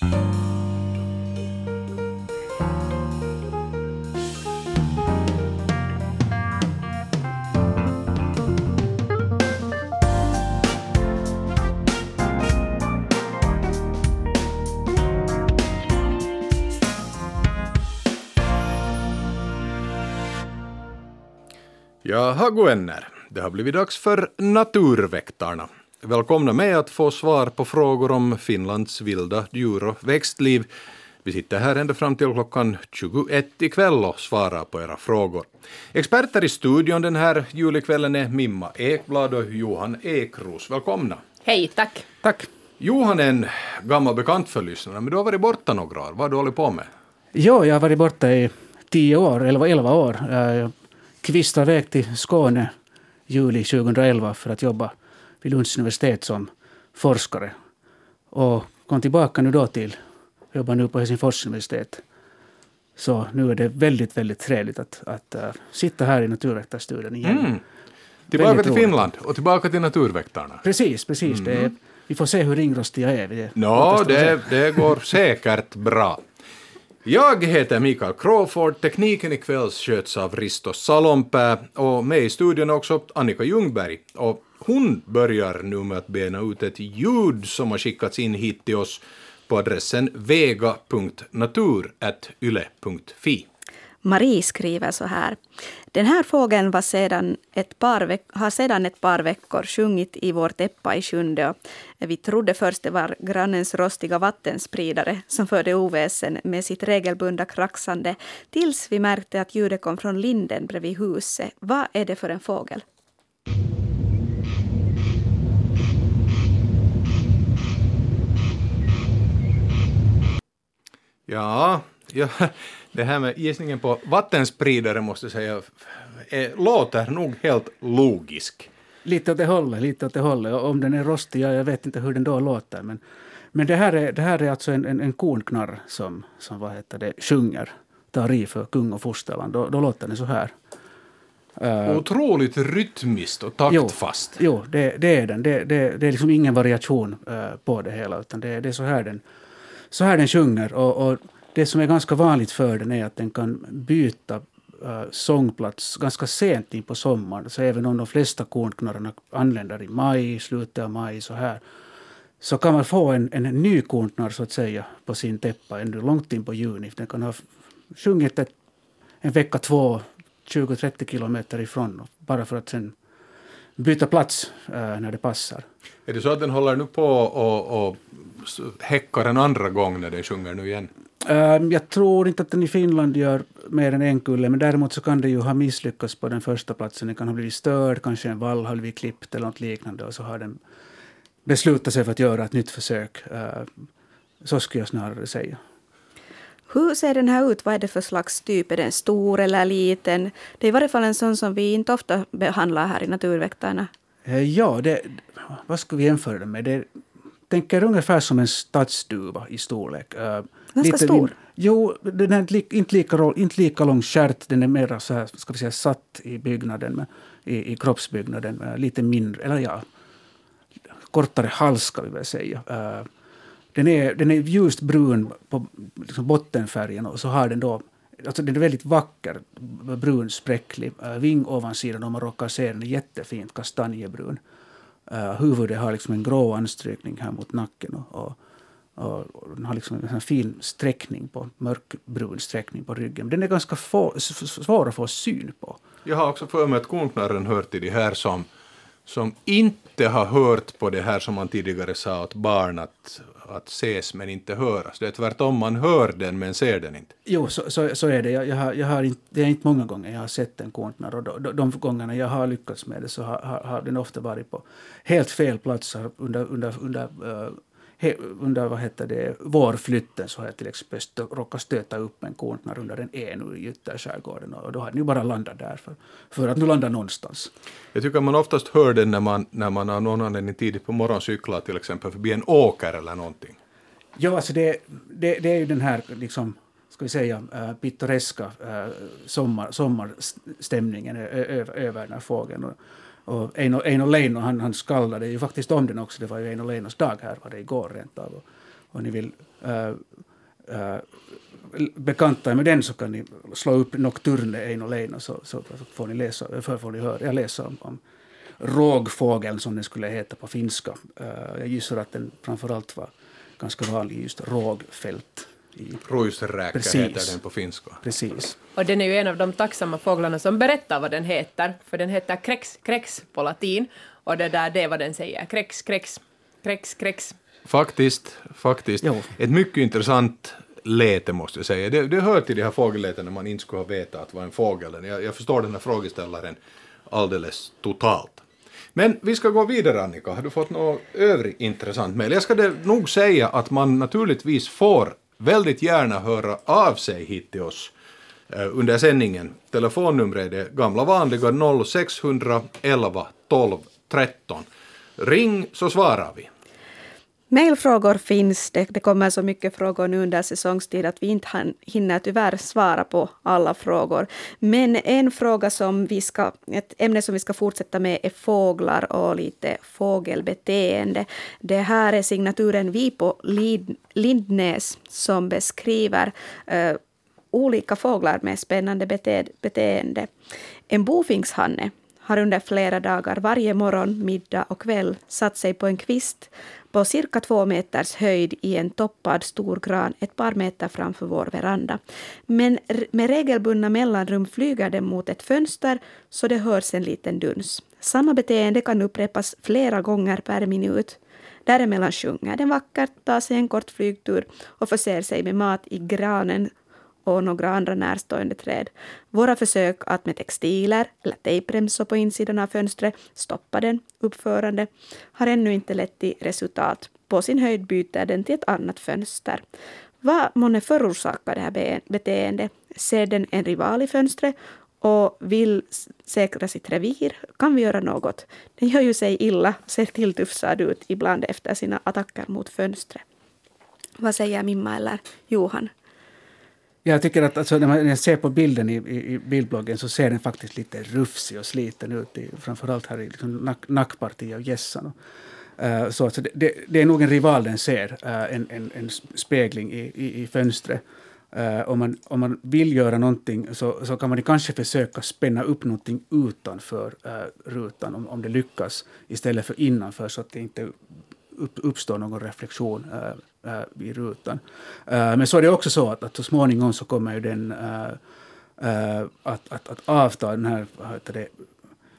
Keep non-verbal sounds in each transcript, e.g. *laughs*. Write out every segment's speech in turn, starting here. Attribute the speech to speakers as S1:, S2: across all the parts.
S1: Jaha, vänner. Det har blivit dags för Naturväktarna. Välkomna med att få svar på frågor om Finlands vilda djur och växtliv. Vi sitter här ända fram till klockan 21 ikväll och svarar på era frågor. Experter i studion den här julikvällen är Mimma Ekblad och Johan Ekros. Välkomna.
S2: Hej, tack.
S3: Tack.
S1: Johan är en gammal bekant för lyssnarna, men du har varit borta några år. Vad har du hållit på med?
S3: Jo, jag har varit borta i tio år, eller elva år. Jag kvistade iväg till Skåne juli 2011 för att jobba vid Lunds universitet som forskare. Och kom tillbaka nu då till, jobbar nu på Helsingfors universitet. Så nu är det väldigt, väldigt trevligt att, att uh, sitta här i Naturväktarstudion igen. Mm.
S1: Tillbaka väldigt till roligt. Finland och tillbaka till Naturväktarna.
S3: Precis, precis. Mm. Är, vi får se hur ringrostiga jag är.
S1: Det, no, det, det går säkert bra. Jag heter Mikael Crawford, tekniken ikväll sköts av Risto Salonpää och med i studion också Annika Ljungberg. Och hon börjar nu med att bena ut ett ljud som har skickats in hit till oss på adressen vega.natur.yle.fi.
S2: Marie skriver så här. Den här fågeln var sedan ett par har sedan ett par veckor sjungit i vår täppa i Sjunde. Vi trodde först det var grannens rostiga vattenspridare som förde oväsen med sitt regelbundna kraxande tills vi märkte att ljudet kom från linden bredvid huset. Vad är det för en fågel?
S1: Ja, ja, *laughs* det här med gissningen på vattenspridare måste jag säga är, låter nog helt logisk.
S3: Lite åt det hållet, lite åt det hållet. Om den är rostig, jag vet inte hur den då låter. Men, men det, här är, det här är alltså en, en, en kornknarr som, som vad heter det, sjunger, tar i för kung och fosterland. Då, då låter den så här.
S1: Uh, Otroligt rytmiskt och taktfast.
S3: Jo, jo det, det, är den. Det, det, det är liksom ingen variation uh, på det hela, utan det, det är så här den, så här den sjunger. Och, och det som är ganska vanligt för den är att den kan byta äh, sångplats ganska sent in på sommaren. Så även om de flesta kornknarrarna anländer i maj, slutet av maj så här, så kan man få en, en ny kornknarr så att säga på sin täppa ännu långt in på juni. Den kan ha sjungit ett, en vecka, två, 20-30 kilometer ifrån bara för att sen byta plats äh, när det passar.
S1: Är det så att den håller nu på och, och häckar en andra gång när den sjunger nu igen?
S3: Um, jag tror inte att den i Finland gör mer än en kulle, men däremot så kan det ju ha misslyckats på den första platsen. Den kan ha blivit störd, kanske en vall har blivit klippt eller något liknande och så har den beslutat sig för att göra ett nytt försök. Uh, så skulle jag snarare säga.
S2: Hur ser den här ut? Vad är det för slags typ? Är den stor eller liten? Det är i varje fall en sån som vi inte ofta behandlar här i Naturväktarna.
S3: Uh, ja, det, vad ska vi jämföra den med? Det, tänker ungefär som en stadsduva i storlek. Uh,
S2: Ganska lite, stor?
S3: Jo, den är inte lika, inte lika lång stjärt. Den är mer så här, ska vi säga, satt i byggnaden, i, i kroppsbyggnaden. Lite mindre, eller ja, kortare hals ska vi väl säga. Uh, den är, den är ljust brun på liksom bottenfärgen och så har den då Alltså den är väldigt vacker, brun, spräcklig. Uh, ving ovansidan, om man råkar se den, är jättefint kastanjebrun. Uh, huvudet har liksom en grå anstrykning här mot nacken. Och, och och den har liksom en fin sträckning på, mörkbrun sträckning på ryggen. Den är ganska få, svår att få syn på.
S1: Jag har också för mig att konknarren hör till de här som, som inte har hört på det här som man tidigare sa åt barn att, att ses men inte höras. Det är tvärtom, man hör den men ser den inte.
S3: Jo, så, så, så är det. Jag, jag har, jag har inte, det är inte många gånger jag har sett en konknarr och de, de, gångerna jag har lyckats med det så har, har, har den ofta varit på helt fel platser under, under, under uh, under vad heter det, vårflytten så har jag till exempel stö, råkat stöta upp en kontnar under en enu i ytterskärgården och då har den ju bara landat där för, för att nu landa någonstans.
S1: Jag tycker man oftast hör den när man, när man har någon anledning tidigt på morgonen cyklar till exempel förbi en åker eller någonting.
S3: Ja, alltså det, det, det är ju den här liksom ska vi säga, äh, pittoreska äh, sommar, sommarstämningen över den här fågeln. Och, och Eino, Eino Leino han, han skaldade ju faktiskt om den också. Det var ju Eino Leinos dag här, var det igår rent av. Och, och ni vill äh, äh, bekanta er med den så kan ni slå upp Nocturne Eino Leino så, så får ni läsa, för får ni höra, jag läsa om, om rågfågeln som den skulle heta på finska. Äh, jag gissar att den framförallt var ganska vanlig just rågfält.
S1: Rojsräkä heter den på finska.
S3: Precis.
S4: Och den är ju en av de tacksamma fåglarna som berättar vad den heter, för den heter krex, krex på latin. Och det där det är vad den säger, krex, krex, krex, krex.
S1: Faktiskt, faktiskt. Jo. Ett mycket intressant läte måste jag säga. Det, det hör till de här fågelläten när man inte skulle ha vetat vad en fågel är. Jag, jag förstår den här frågeställaren alldeles totalt. Men vi ska gå vidare Annika, har du fått något övrigt intressant mejl? Jag ska det nog säga att man naturligtvis får väldigt gärna höra av sig hit till oss eh, under sändningen. Telefonnumret är det gamla vanliga 0611 12 13. Ring så svarar vi.
S2: Mailfrågor finns det. Det kommer så mycket frågor nu under säsongstid att vi inte hinner tyvärr svara på alla frågor. Men en fråga som vi ska, ett ämne som vi ska fortsätta med är fåglar och lite fågelbeteende. Det här är signaturen Vi på Lindnäs som beskriver uh, olika fåglar med spännande beteende. En bofinkshanne har under flera dagar varje morgon, middag och kväll satt sig på en kvist på cirka två meters höjd i en toppad stor gran ett par meter framför vår veranda. Men med regelbundna mellanrum flyger den mot ett fönster så det hörs en liten duns. Samma beteende kan upprepas flera gånger per minut. Däremellan sjunger den vackert, tar sig en kort flygtur och förser sig med mat i granen och några andra närstående träd. Våra försök att med textiler eller tejpremsor på insidan av fönstret stoppa den uppförande har ännu inte lett till resultat. På sin höjd byter den till ett annat fönster. Vad månne förorsakar det här beteendet? Ser den en rival i fönstret och vill säkra sitt revir? Kan vi göra något? Den gör ju sig illa, ser tilltufsad ut ibland efter sina attacker mot fönstret. Vad säger Mimma eller Johan?
S3: Jag tycker att alltså, när man ser på bilden i, i, i, bildbloggen så ser den faktiskt lite rufsig och sliten ut. I, framförallt här i liksom nack, nackpartiet av gässan. Uh, eh, så alltså, det, det, det, är nog en rival den ser, uh, en, en, en, spegling i, i, i fönstret. Uh, om, man, om man vill göra någonting så, så kan man kanske försöka spänna upp någonting utanför rutan om, om det lyckas istället för innanför så att det inte upp, uppstår någon reflektion äh, i rutan. Äh, men så är det också så att, att så småningom så kommer ju den äh, äh, att, att, att avta den här det,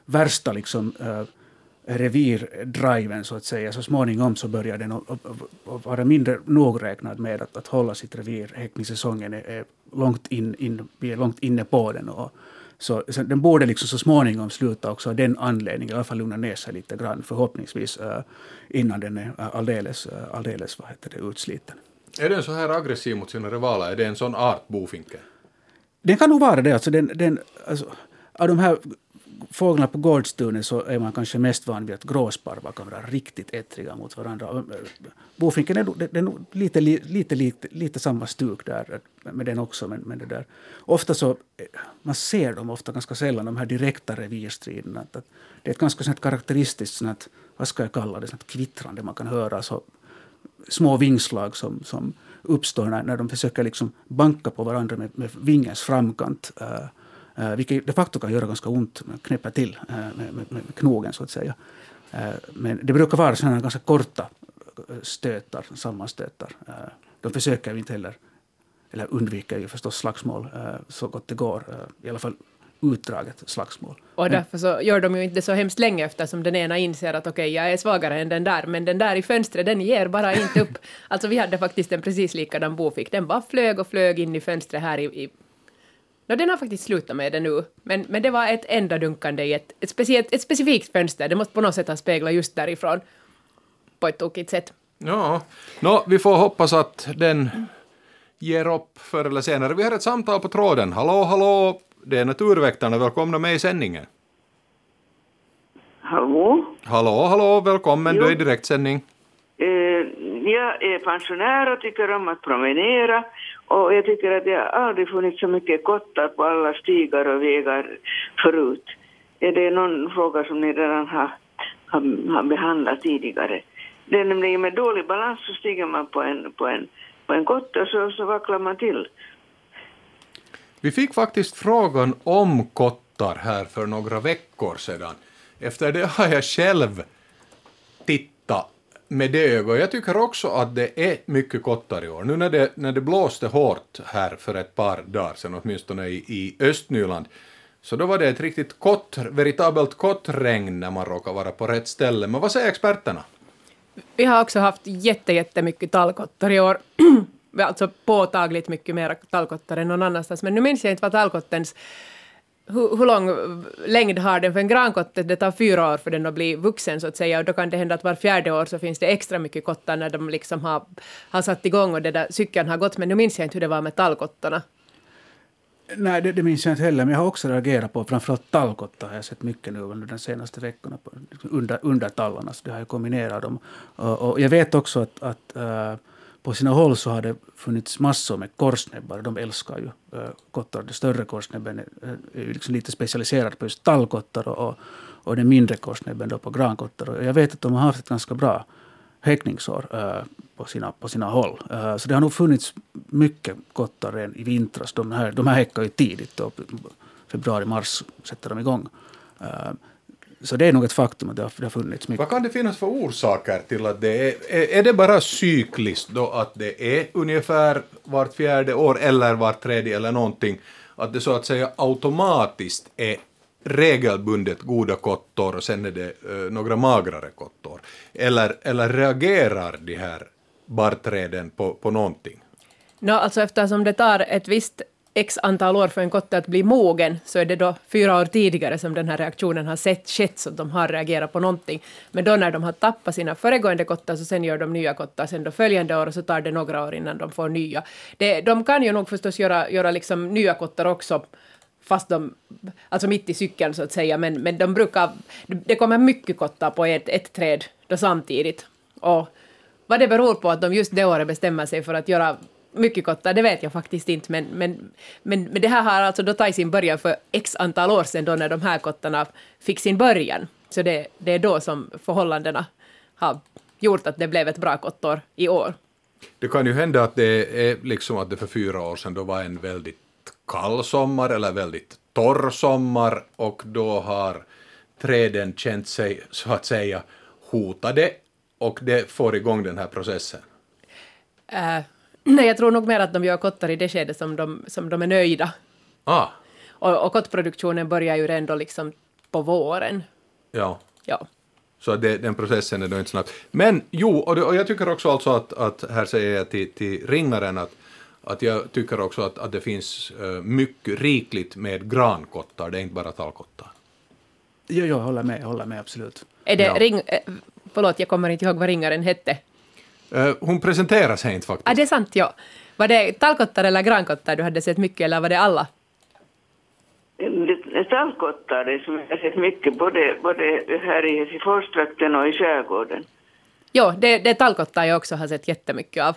S3: värsta liksom, äh, revirdriven så att säga. Så småningom så börjar den att, vara mindre nogräknad med att, att hålla sitt revir. Häckningssäsongen är, är långt in, in, vi är långt inne på den. Och, så, så, den borde liksom så småningom sluta också av den anledningen, i alla fall lugna ner sig lite grann förhoppningsvis uh, innan den är uh, alldeles, uh, alldeles vad heter det, utsliten.
S1: Är den så här aggressiv mot sina rivaler? Är det en sån art, bofinken?
S3: Den kan nog vara det. Alltså den, den, alltså, av de här fåglarna på gårdstunet så är man kanske mest van vid att gråsparvar kan vara riktigt ettriga mot varandra. Eh, bofinken är, det, det är nog lite, lite, lite, lite samma stuk där eh, med den också. Men, men det där. Ofta så, eh, man ser dem ofta ganska sällan, de här direkta revirstriderna. Att, att det är ett ganska sånt karaktäristiskt, sånt, vad ska jag kalla det, sånt kvittrande man kan höra. Så, små vingslag som, som uppstår när, när de försöker liksom banka på varandra med, med vingens framkant. Uh, Uh, vilket de facto kan göra ganska ont, knäppa till uh, med, med, med, knogen så att säga. Uh, men det brukar vara sådana ganska korta stötar, sammanstötar. De försöker ju inte heller, eller undviker ju förstås slagsmål så gott det går. I alla fall utdraget slagsmål.
S4: Och därför så gör de ju inte så hemskt länge eftersom den ena inser att okej, okay, jag är svagare än den där, men den där i fönstret, den ger bara inte upp. *laughs* alltså vi hade faktiskt en precis likadan bofink, den bara flög och flög in i fönstret här i, i No, den har faktiskt slutat med det nu, men, men det var ett enda dunkande i ett, ett, speciellt, ett specifikt fönster. Det måste på något sätt ha speglat just därifrån på ett tokigt sätt.
S1: Ja, no, vi får hoppas att den ger upp förr eller senare. Vi har ett samtal på tråden. Hallå, hallå, det är Naturväktarna. Välkomna med i sändningen.
S5: Hallå?
S1: Hallå, hallå, välkommen. Jo. Du är i direktsändning.
S5: Eh, jag är pensionär och tycker om att promenera och jag tycker att det aldrig funnits så mycket kottar på alla stigar och vägar förut. Är det någon fråga som ni redan har, har, har behandlat tidigare? Det är nämligen med dålig balans så stiger man på en, på en, på en kotte och så, så vacklar man till.
S1: Vi fick faktiskt frågan om kottar här för några veckor sedan. Efter det har jag själv tittat med det ögat. Jag tycker också att det är mycket kottar i år. Nu när det, när det blåste hårt här för ett par dagar sedan, åtminstone i, i Östnyland, så då var det ett riktigt kort, veritabelt kottregn när man råkar vara på rätt ställe. Men vad säger experterna?
S4: Vi har också haft jätte, jättemycket tallkottar i år. *clears throat* alltså påtagligt mycket mer tallkottar än någon annanstans. Men nu minns jag inte vad tallkottens hur, hur lång längd har den? För en grankotte, det tar fyra år för den att bli vuxen så att säga och då kan det hända att var fjärde år så finns det extra mycket kottar när de liksom har, har satt igång och det där cykeln har gått. Men nu minns jag inte hur det var med tallkottarna.
S3: Nej, det, det minns jag inte heller, men jag har också reagerat på framförallt tallkottar har jag sett mycket nu under de senaste veckorna, på, liksom under, under tallarna, så det har jag kombinerat dem. Och, och jag vet också att, att uh, på sina håll så har det funnits massor med korsnäbbar. De älskar ju kottar. Den större korsnäbben är, liksom lite specialiserad på just tallkottar och, och, den mindre korsnäbben då på grankottar. Och jag vet att de har haft ett ganska bra häckningsår på, sina, på sina håll. Så det har nog funnits mycket kottar än i vintras. De här, de här häckar ju tidigt. Då, februari, mars sätter de igång. Så det är nog ett faktum att det har, det har funnits mycket.
S1: Vad kan det finnas för orsaker till att det är... Är, är det bara cykliskt då att det är ungefär vart fjärde år eller vart tredje eller någonting? Att det så att säga automatiskt är regelbundet goda kottor och sen är det uh, några magrare kottor? Eller, eller reagerar de här barrträden på, på någonting?
S4: No, alltså eftersom det tar ett visst x antal år för en kotte att bli mogen, så är det då fyra år tidigare som den här reaktionen har sett, skett, så de har reagerat på någonting. Men då när de har tappat sina föregående kottar, så sen gör de nya kottar sen då följande år, och så tar det några år innan de får nya. Det, de kan ju nog förstås göra, göra liksom nya kottar också, fast de, alltså mitt i cykeln så att säga, men, men de brukar, det kommer mycket kottar på ett, ett träd då samtidigt. Och vad det beror på att de just det året bestämmer sig för att göra mycket kottar, det vet jag faktiskt inte, men, men, men, men det här har alltså då tagit sin början för x antal år sedan då när de här kottarna fick sin början. Så det, det är då som förhållandena har gjort att det blev ett bra kottår i år.
S1: Det kan ju hända att det är liksom att det för fyra år sedan då var en väldigt kall sommar eller väldigt torr sommar och då har träden känt sig så att säga hotade och det får igång den här processen.
S4: Äh, nej, jag tror nog mer att de gör kottar i det skede som de, som de är nöjda.
S1: Ah,
S4: Och, och kottproduktionen börjar ju ändå liksom på våren.
S1: ja.
S4: Ja.
S1: Så det, den processen är då inte snabb. Men jo, och, det, och jag tycker också alltså att, att här säger jag till, till ringaren att, att jag tycker också att, att det finns uh, mycket rikligt med grankottar, det är inte bara tallkottar.
S3: Jo, jag håller med, jag håller med absolut.
S4: Är det
S1: Ja.
S4: ring... eh, Förlåt, jag kommer inte ihåg vad ringaren hette.
S1: Uh, hon presenterar sig inte faktiskt.
S4: Ah, det är sant, ja. Var det tallkottar eller grankottar du hade sett mycket, eller var det alla?
S5: Det är Tallkottar det som jag har sett mycket, både, både här i Helsingforstrakten och i skärgården.
S4: Jo, det, det är tallkottar jag också har sett jättemycket av.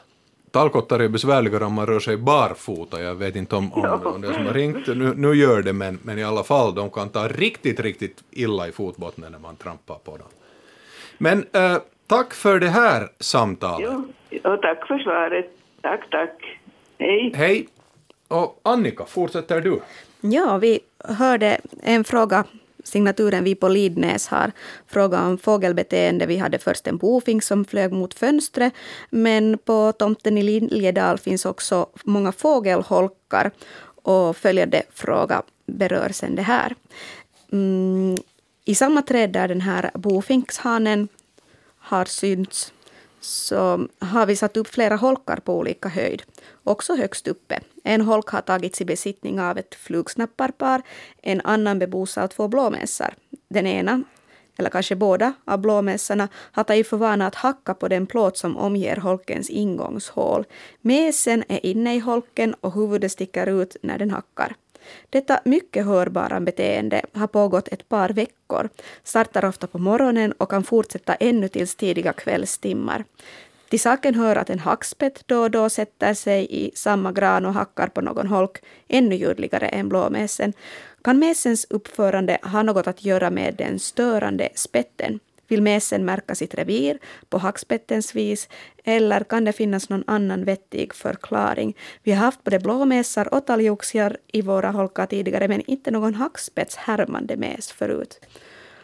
S1: Tallkottar är besvärligare om man rör sig barfota. Jag vet inte om, om, om det som har ringt nu, nu gör det, men, men i alla fall, de kan ta riktigt, riktigt illa i fotbottnen när man trampar på dem. Men eh, tack för det här samtalet.
S5: Jo, och tack för svaret. Tack, tack. Hej.
S1: Hej. Och Annika, fortsätter du?
S2: Ja, vi hörde en fråga, signaturen Vi på Lidnäs har fråga om fågelbeteende. Vi hade först en bofink som flög mot fönstret, men på tomten i Liljedal finns också många fågelholkar och följande fråga berör sen det här. Mm, I samma träd där den här bofinkshanen har synts så har vi satt upp flera holkar på olika höjd, också högst uppe. En holk har tagits i besittning av ett flugsnapparpar, en annan bebos av två blåmesar. Den ena, eller kanske båda, av blåmesarna har tagit för vana att hacka på den plåt som omger holkens ingångshål. Mesen är inne i holken och huvudet sticker ut när den hackar. Detta mycket hörbara beteende har pågått ett par veckor, startar ofta på morgonen och kan fortsätta ännu tills tidiga kvällstimmar. Till saken hör att en hackspett då och då sätter sig i samma gran och hackar på någon holk ännu ljudligare än blåmesen. Kan mesens uppförande ha något att göra med den störande spetten? Vill mesen märka sitt revir på hackspettens vis eller kan det finnas någon annan vettig förklaring? Vi har haft både blåmesar och talgoxar i våra holkar tidigare men inte någon hackspetts härmande mes förut.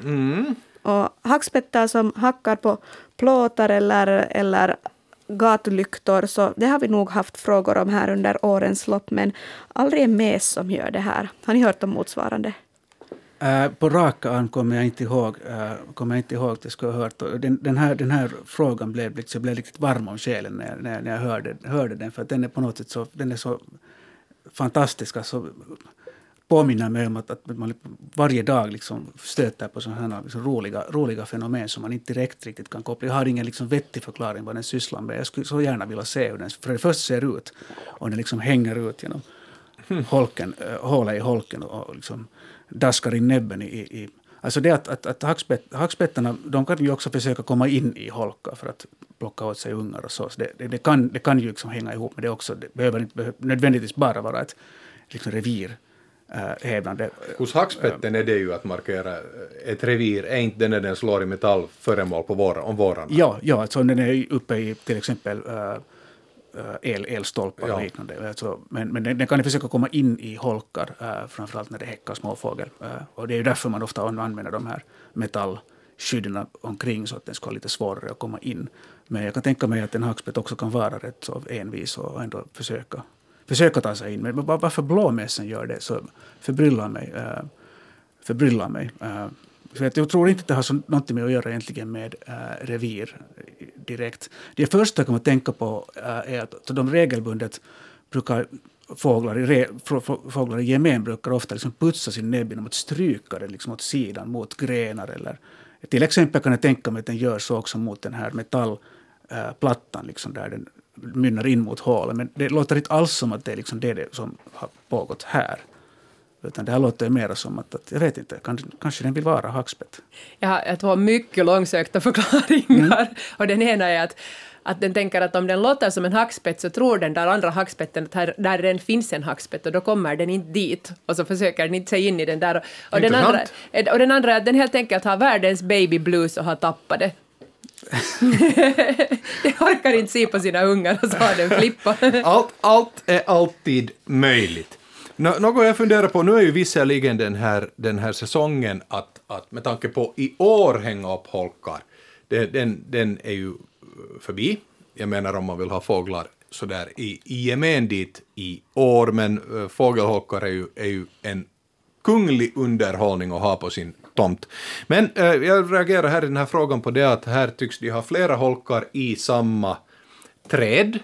S1: Mm.
S2: Och hackspettar som hackar på plåtar eller, eller gatulyktor, så det har vi nog haft frågor om här under årens lopp, men aldrig en mes som gör det här. Har ni hört om motsvarande?
S3: Uh, på raka arm kommer jag inte ihåg, uh, kommer jag inte ihåg jag skulle ha hört. Den, den, här, den här frågan blev, liksom, jag blev riktigt varm om själen när, jag, när, när jag hörde, hörde den, för den är på något sätt så, den är så fantastisk. Alltså, påminner mig om att, att man varje dag liksom stöter på sådana här liksom roliga, roliga fenomen som man inte direkt riktigt kan koppla. Jag har ingen liksom vettig förklaring vad den sysslar med. Jag skulle så gärna vilja se hur den för det först ser ut och den liksom hänger ut genom holken, äh, hålet i holken och liksom daskar in näbben i, i Alltså det att, att, att hackspett, hackspettarna de kan ju också försöka komma in i holkar för att plocka åt sig ungar och så. så det, det, det, kan, det kan ju liksom hänga ihop med det också. Det behöver inte nödvändigtvis bara vara ett liksom revir äh, hävdande.
S1: Hos hackspetten är det ju att markera ett revir, är inte när den slår i metall föremål på vår, om vårarna?
S3: Ja, ja alltså den är uppe i till exempel äh, el, elstolpar och liknande. Alltså, men men den, den, kan försöka komma in i holkar, äh, framförallt när det häckar småfågel. Äh, och det är ju därför man ofta använder de här metallskydden omkring så att den ska ha lite svårare att komma in. Men jag kan tänka mig att en hackspett också kan vara rätt så envis och ändå försöka försöka ta sig in. Men varför blåmässen gör det så förbryllar mig. Uh, förbryllar mig. Uh, för jag tror inte att det har så någonting med att göra egentligen med äh, revir direkt. Det första jag kommer att tänka på äh, är att de regelbundet brukar fåglar i, fåglar i gemen brukar ofta liksom putsa sin näbb genom att stryka den liksom åt sidan mot grenar. Eller, till exempel kan jag tänka mig att den gör så också mot den här metallplattan äh, liksom där den mynnar in mot hålen. Men det låter inte alls som att det är liksom det som har pågått här. Utan det här låter mer som att, att jag vet inte, kanske den vill vara hackspett.
S4: Jag har två mycket långsökta *laughs* förklaringar. Mm. Och den ena är att, att den tänker att om den låter som en hackspett så tror den där andra hackspetten att här, där den finns en hackspett och då kommer den inte dit och så försöker den inte sig in i den där. Och, den andra, och den andra är att den helt enkelt har världens baby blues och har tappat det. *laughs* det orkar inte se på sina ungar och så har den flippa.
S1: allt, allt är alltid möjligt. Nå, något jag funderar på, nu är ju visserligen den här, den här säsongen att, att med tanke på i år hänga upp holkar, det, den, den är ju eh, förbi. Jag menar om man vill ha fåglar sådär i, i gemen dit i år, men äh, fågelholkar är ju, är ju en kunglig underhållning att ha på sin tomt. Men äh, jag reagerar här i den här frågan på det att här tycks de ha flera holkar i samma träd.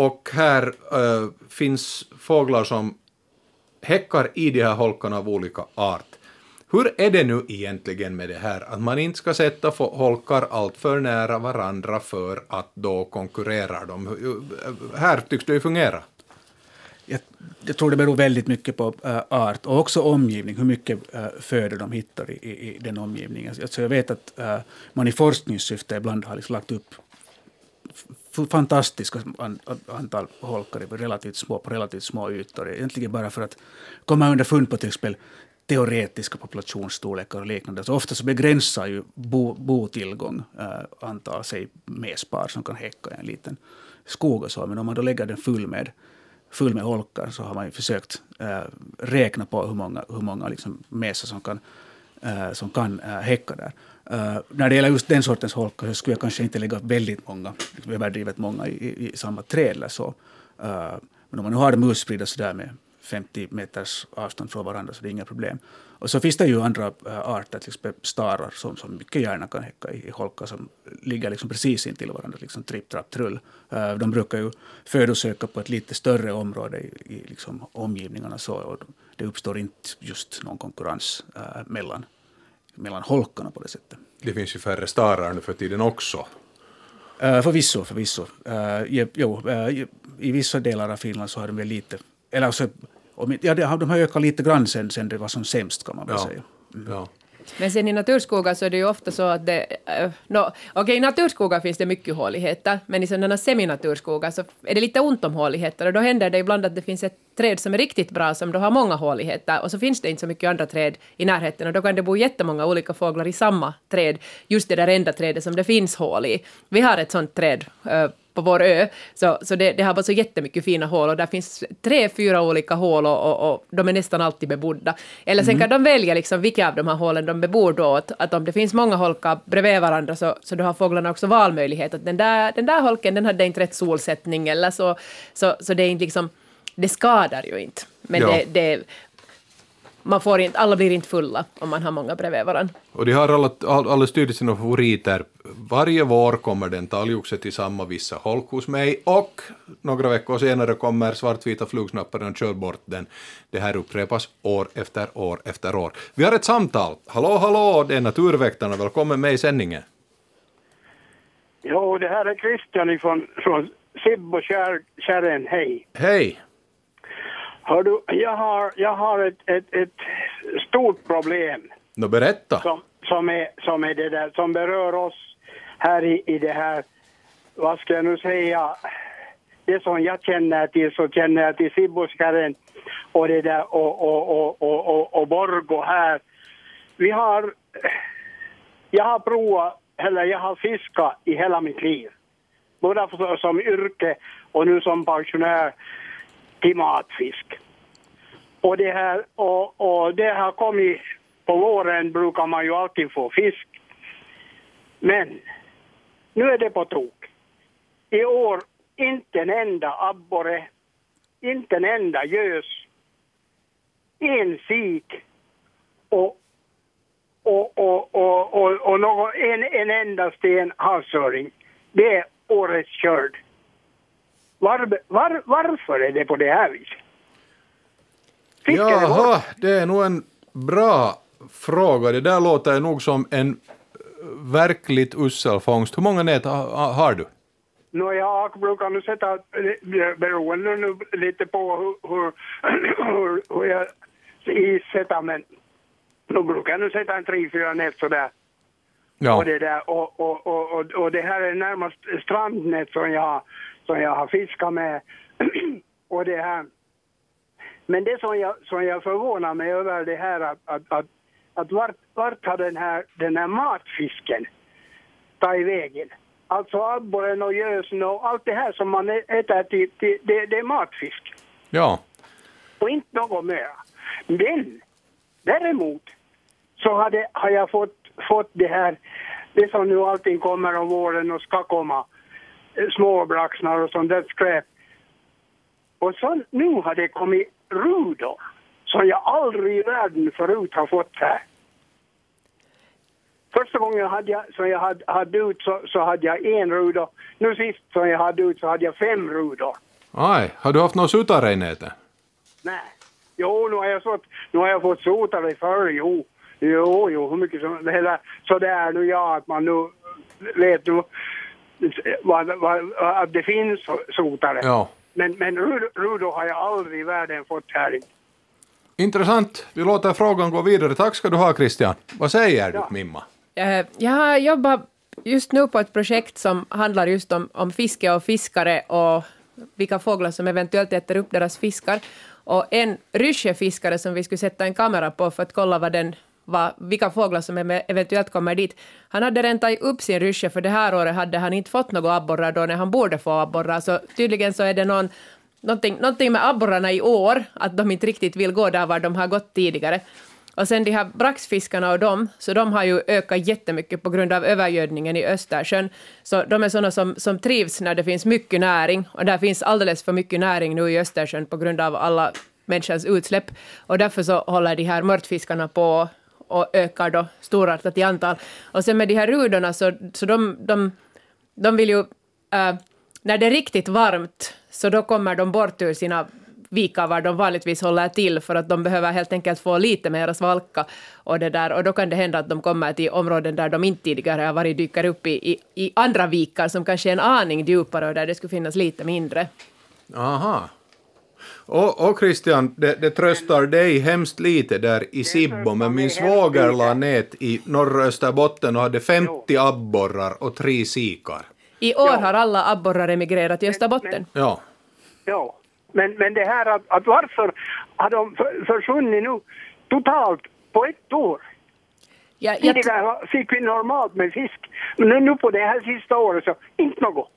S1: Och här äh, finns fåglar som häckar i de här holkarna av olika art. Hur är det nu egentligen med det här att man inte ska sätta holkar alltför nära varandra för att då konkurrerar de? Eh, här tycks det ju fungera
S3: jag, jag, tror det beror väldigt mycket på äh, art och också omgivning, hur mycket äh, föda de hittar i, i, i den omgivningen. Alltså jag vet att äh, man i forskningssyfte ibland har liksom lagt upp fantastiska antal holkar relativt små, på relativt små ytor. Egentligen bara för att komma underfund på till exempel teoretiska populationsstorlekar och liknande. Så ofta så begränsar ju bo, botillgång äh, antal säg, mespar som kan häcka i en liten skog och så. Men om man då lägger den full med full med holkar så har man ju försökt äh, räkna på hur många, hur många liksom mesar som kan, äh, som kan äh, häcka där. Uh, när det gäller just den sortens holkar så skulle jag kanske inte lägga väldigt många, överdrivet många i, i, samma träd eller så. Uh, men om man nu har dem utspridda sådär med 50 meters avstånd från varandra så det är inga problem. Och så finns det ju andra eh, arter, till exempel starar, som, som mycket gärna kan häcka i, i holkar som ligger liksom precis intill varandra, liksom tripp, trapp, trull. De brukar ju födosöka på ett lite större område i, i liksom omgivningarna så, och det uppstår inte just någon konkurrens mellan, mellan holkarna på det sättet.
S1: Det finns ju färre starar nu för tiden också.
S3: Uh, förvisso, förvisso. Uh, jo, uh, I vissa delar av Finland så har de väl lite, eller alltså, ja, de har ökat lite grann sen, sen det var som sämst kan man väl
S1: ja.
S3: säga.
S1: Mm. Ja.
S4: Men sen i naturskogar så är det ju ofta så att det... Eh, no, Okej, okay, i naturskogar finns det mycket håligheter, men i sådana seminaturskogar så är det lite ont om håligheter och då händer det ibland att det finns ett träd som är riktigt bra som då har många håligheter och så finns det inte så mycket andra träd i närheten och då kan det bo jättemånga olika fåglar i samma träd, just det där enda trädet som det finns hål i. Vi har ett sådant träd eh, på vår ö. Så, så det, det har bara så jättemycket fina hål och där finns tre, fyra olika hål och, och, och de är nästan alltid bebodda. Eller sen mm. kan de välja liksom vilka av de här hålen de bebor då. Att, att om det finns många holkar bredvid varandra så, så då har fåglarna också valmöjlighet. Att den där, den där holken den hade inte rätt solsättning eller så. Så, så det är inte liksom det skadar ju inte. Men ja. det, det, man får inte, alla blir inte fulla om man har många bredvid varandra.
S1: Och de har alla, alldeles tydligt sina favoriter. Varje vår kommer den talgoxe till samma vissa holk hos mig och några veckor senare kommer svartvita flugsnapparen och kör bort den. Det här upprepas år efter år efter år. Vi har ett samtal. Hallå, hallå, det är Naturväktarna. Välkommen med i sändningen.
S6: Jo, det här är Christian från, från Sibb och Kärren. Hej.
S1: Hej.
S6: Hör du, jag har, jag har ett, ett, ett stort problem.
S1: Nå, berätta.
S6: Som, som, är, som, är det där, som berör oss här i, i det här, vad ska jag nu säga, det som jag känner till så känner jag till Sibboskaren och det där och, och, och, och, och, och Borgo här. Vi har, jag har provat, eller jag har fiskat i hela mitt liv. Både som yrke och nu som pensionär till matfisk. Och det, här, och, och det har kommit, på våren brukar man ju alltid få fisk. Men nu är det på tok. I år inte en enda abborre, inte en enda gös, en sik och, och, och, och, och, och någon, en, en enda sten havsöring. Det är årets körd. Var, var, varför är det på det här viset?
S1: Fiskar Jaha, det är nog en bra fråga. Det där låter nog som en verkligt usel fångst. Hur många nät har du?
S6: No, jag brukar nu sätta, beroende nu lite på hur, hur, *clears throat* hur, jag issätter, men nu brukar jag nu sätta en tre, fyra nät sådär. Ja. Och, det där, och, och, och, och, och det här är närmast strandnät som jag, som jag har fiskat med. *clears throat* och det här. Men det som jag, som jag förvånar mig över det här att, att, att, att vart, vart har den här, den här matfisken tagit vägen? Alltså abborren och gösen och allt det här som man äter till, till det, det är matfisk.
S1: Ja.
S6: Och inte något mer. Men däremot så hade, har jag fått, fått det här, det som nu allting kommer om våren och ska komma småbraxnar och sånt där skräp. Och så nu har det kommit rudor som jag aldrig i världen förut har fått här. Första gången hade jag, som jag hade, hade ut så, så hade jag en ruda. Nu sist som jag hade ut så hade jag fem rudor.
S1: Aj, har du haft några sotare i nätet?
S6: Nej. Jo, nu har jag, fått, nu har jag fått sotare förr, jo. Jo, jo, hur mycket som... Hela, så det är nu ja, att man nu vet nu vad, vad, att det finns sotare. Ja. Men, men Rudo har jag aldrig i världen fått här.
S1: Intressant. Vi låter frågan gå vidare. Tack ska du ha, Christian. Vad säger ja. du, Mimma?
S4: Jag har jobbat just nu på ett projekt som handlar just om, om fiske och fiskare och vilka fåglar som eventuellt äter upp deras fiskar. Och en ryssjefiskare som vi skulle sätta en kamera på för att kolla vad den vad, vilka fåglar som eventuellt kommer dit. Han hade redan tagit upp sin rysche, för det här året hade han inte fått några abborrar då när han borde få abborrar, så tydligen så är det någon, någonting, någonting med abborrarna i år, att de inte riktigt vill gå där var de har gått tidigare. Och sen de här braxfiskarna och de, så de har ju ökat jättemycket på grund av övergödningen i Östersjön. Så de är sådana som, som trivs när det finns mycket näring, och där finns alldeles för mycket näring nu i Östersjön på grund av alla människans utsläpp. Och därför så håller de här mörtfiskarna på och ökar då storartat i antal. Och sen med de här rudorna så, så de, de, de vill ju, äh, när det är riktigt varmt, så då kommer de bort ur sina vikar var de vanligtvis håller till för att de behöver helt enkelt få lite mer svalka och det där och då kan det hända att de kommer till områden där de inte tidigare har varit, dyker upp i, i, i andra vikar som kanske är en aning djupare och där det skulle finnas lite mindre.
S1: Aha. Och, och Christian, det, det tröstar dig hemskt lite där i Sibbo, men min svåger la nät i norra Österbotten och hade 50 abborrar och tre sikar.
S4: I år har alla abborrar emigrerat till Österbotten.
S1: Ja.
S6: Ja, men, men det här att, att varför har de för- försvunnit nu totalt på ett år?
S4: Ja, jag,
S6: Tidigare fick vi normalt med fisk, men nu- nu på det här sista året så inte något.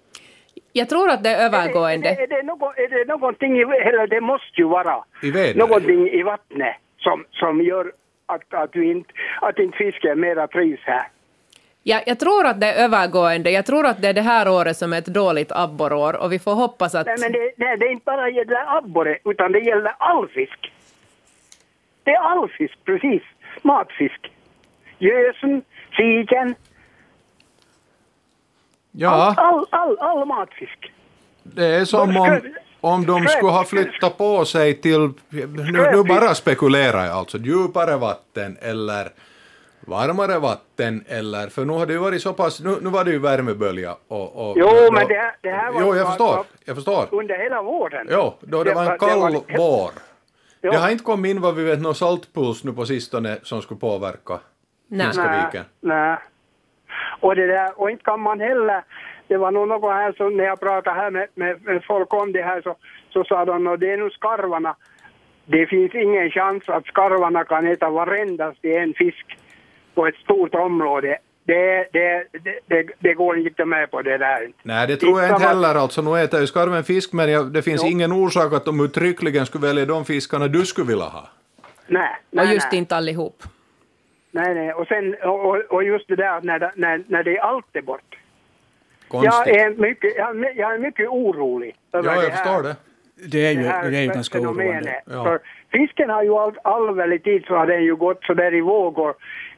S4: Jag tror att det är
S6: Är,
S4: övergående.
S6: det, är, det något, är det någonting, i, eller det måste ju vara
S1: I
S6: någonting i vattnet som, som gör att, att, vi inte, att inte fisken mera trivs här.
S4: Ja, jag tror att det är övergående. Jag tror att det är det här året som är ett dåligt abborrår och vi får hoppas att...
S6: Nej, men det, nej, det är inte bara gäller abborre, utan det gäller all fisk. Det är all fisk, precis. Matfisk. Gösen, siken,
S1: Ja,
S6: all, all, all matfisk.
S1: det är som om, om de skulle ha flyttat på sig till, nu, nu bara spekulerar jag alltså, djupare vatten eller varmare vatten eller, för nu har det ju varit så pass, nu, nu var det ju värmebölja och... och
S6: Jo,
S1: då-
S6: men det här, det här var
S1: Jo, jag förstår, jag förstår.
S6: under hela våren.
S1: Jo, då det var en
S6: det
S1: kall
S6: var-
S1: vår.
S6: Ja.
S1: Det har inte kommit in vad vi vet någon saltpuls nu på sistone som skulle påverka. Finska
S6: Nej,
S1: viken.
S6: nej. Och, det där, och inte kan man heller, det var nog något här som när jag pratade här med, med, med folk om det här så, så sa de att det är nu skarvarna. Det finns ingen chans att skarvarna kan äta varendaste en fisk på ett stort område. Det, det, det, det, det går inte med på det där.
S1: Nej, det tror jag inte heller. Alltså, nu äter ju skarven fisk, men jag, det finns
S6: Jo.
S1: ingen orsak att de uttryckligen skulle välja de fiskarna du skulle vilja ha.
S6: Nej,
S4: Och
S6: nej,
S4: just
S6: nej.
S4: inte allihop.
S6: Nej, nej. Och, sen, och, och- just det där när, det- när, när det är allt är bort. Jag är mycket, jag, är- jag är mycket orolig över
S1: Ja,
S6: det
S1: jag
S6: här.
S1: förstår det.
S3: Det är ju,
S6: det här
S3: det är ju ganska oroande.
S1: Ja.
S6: För fisken har ju all, all väldigt tid så har den ju gått så där i vågor.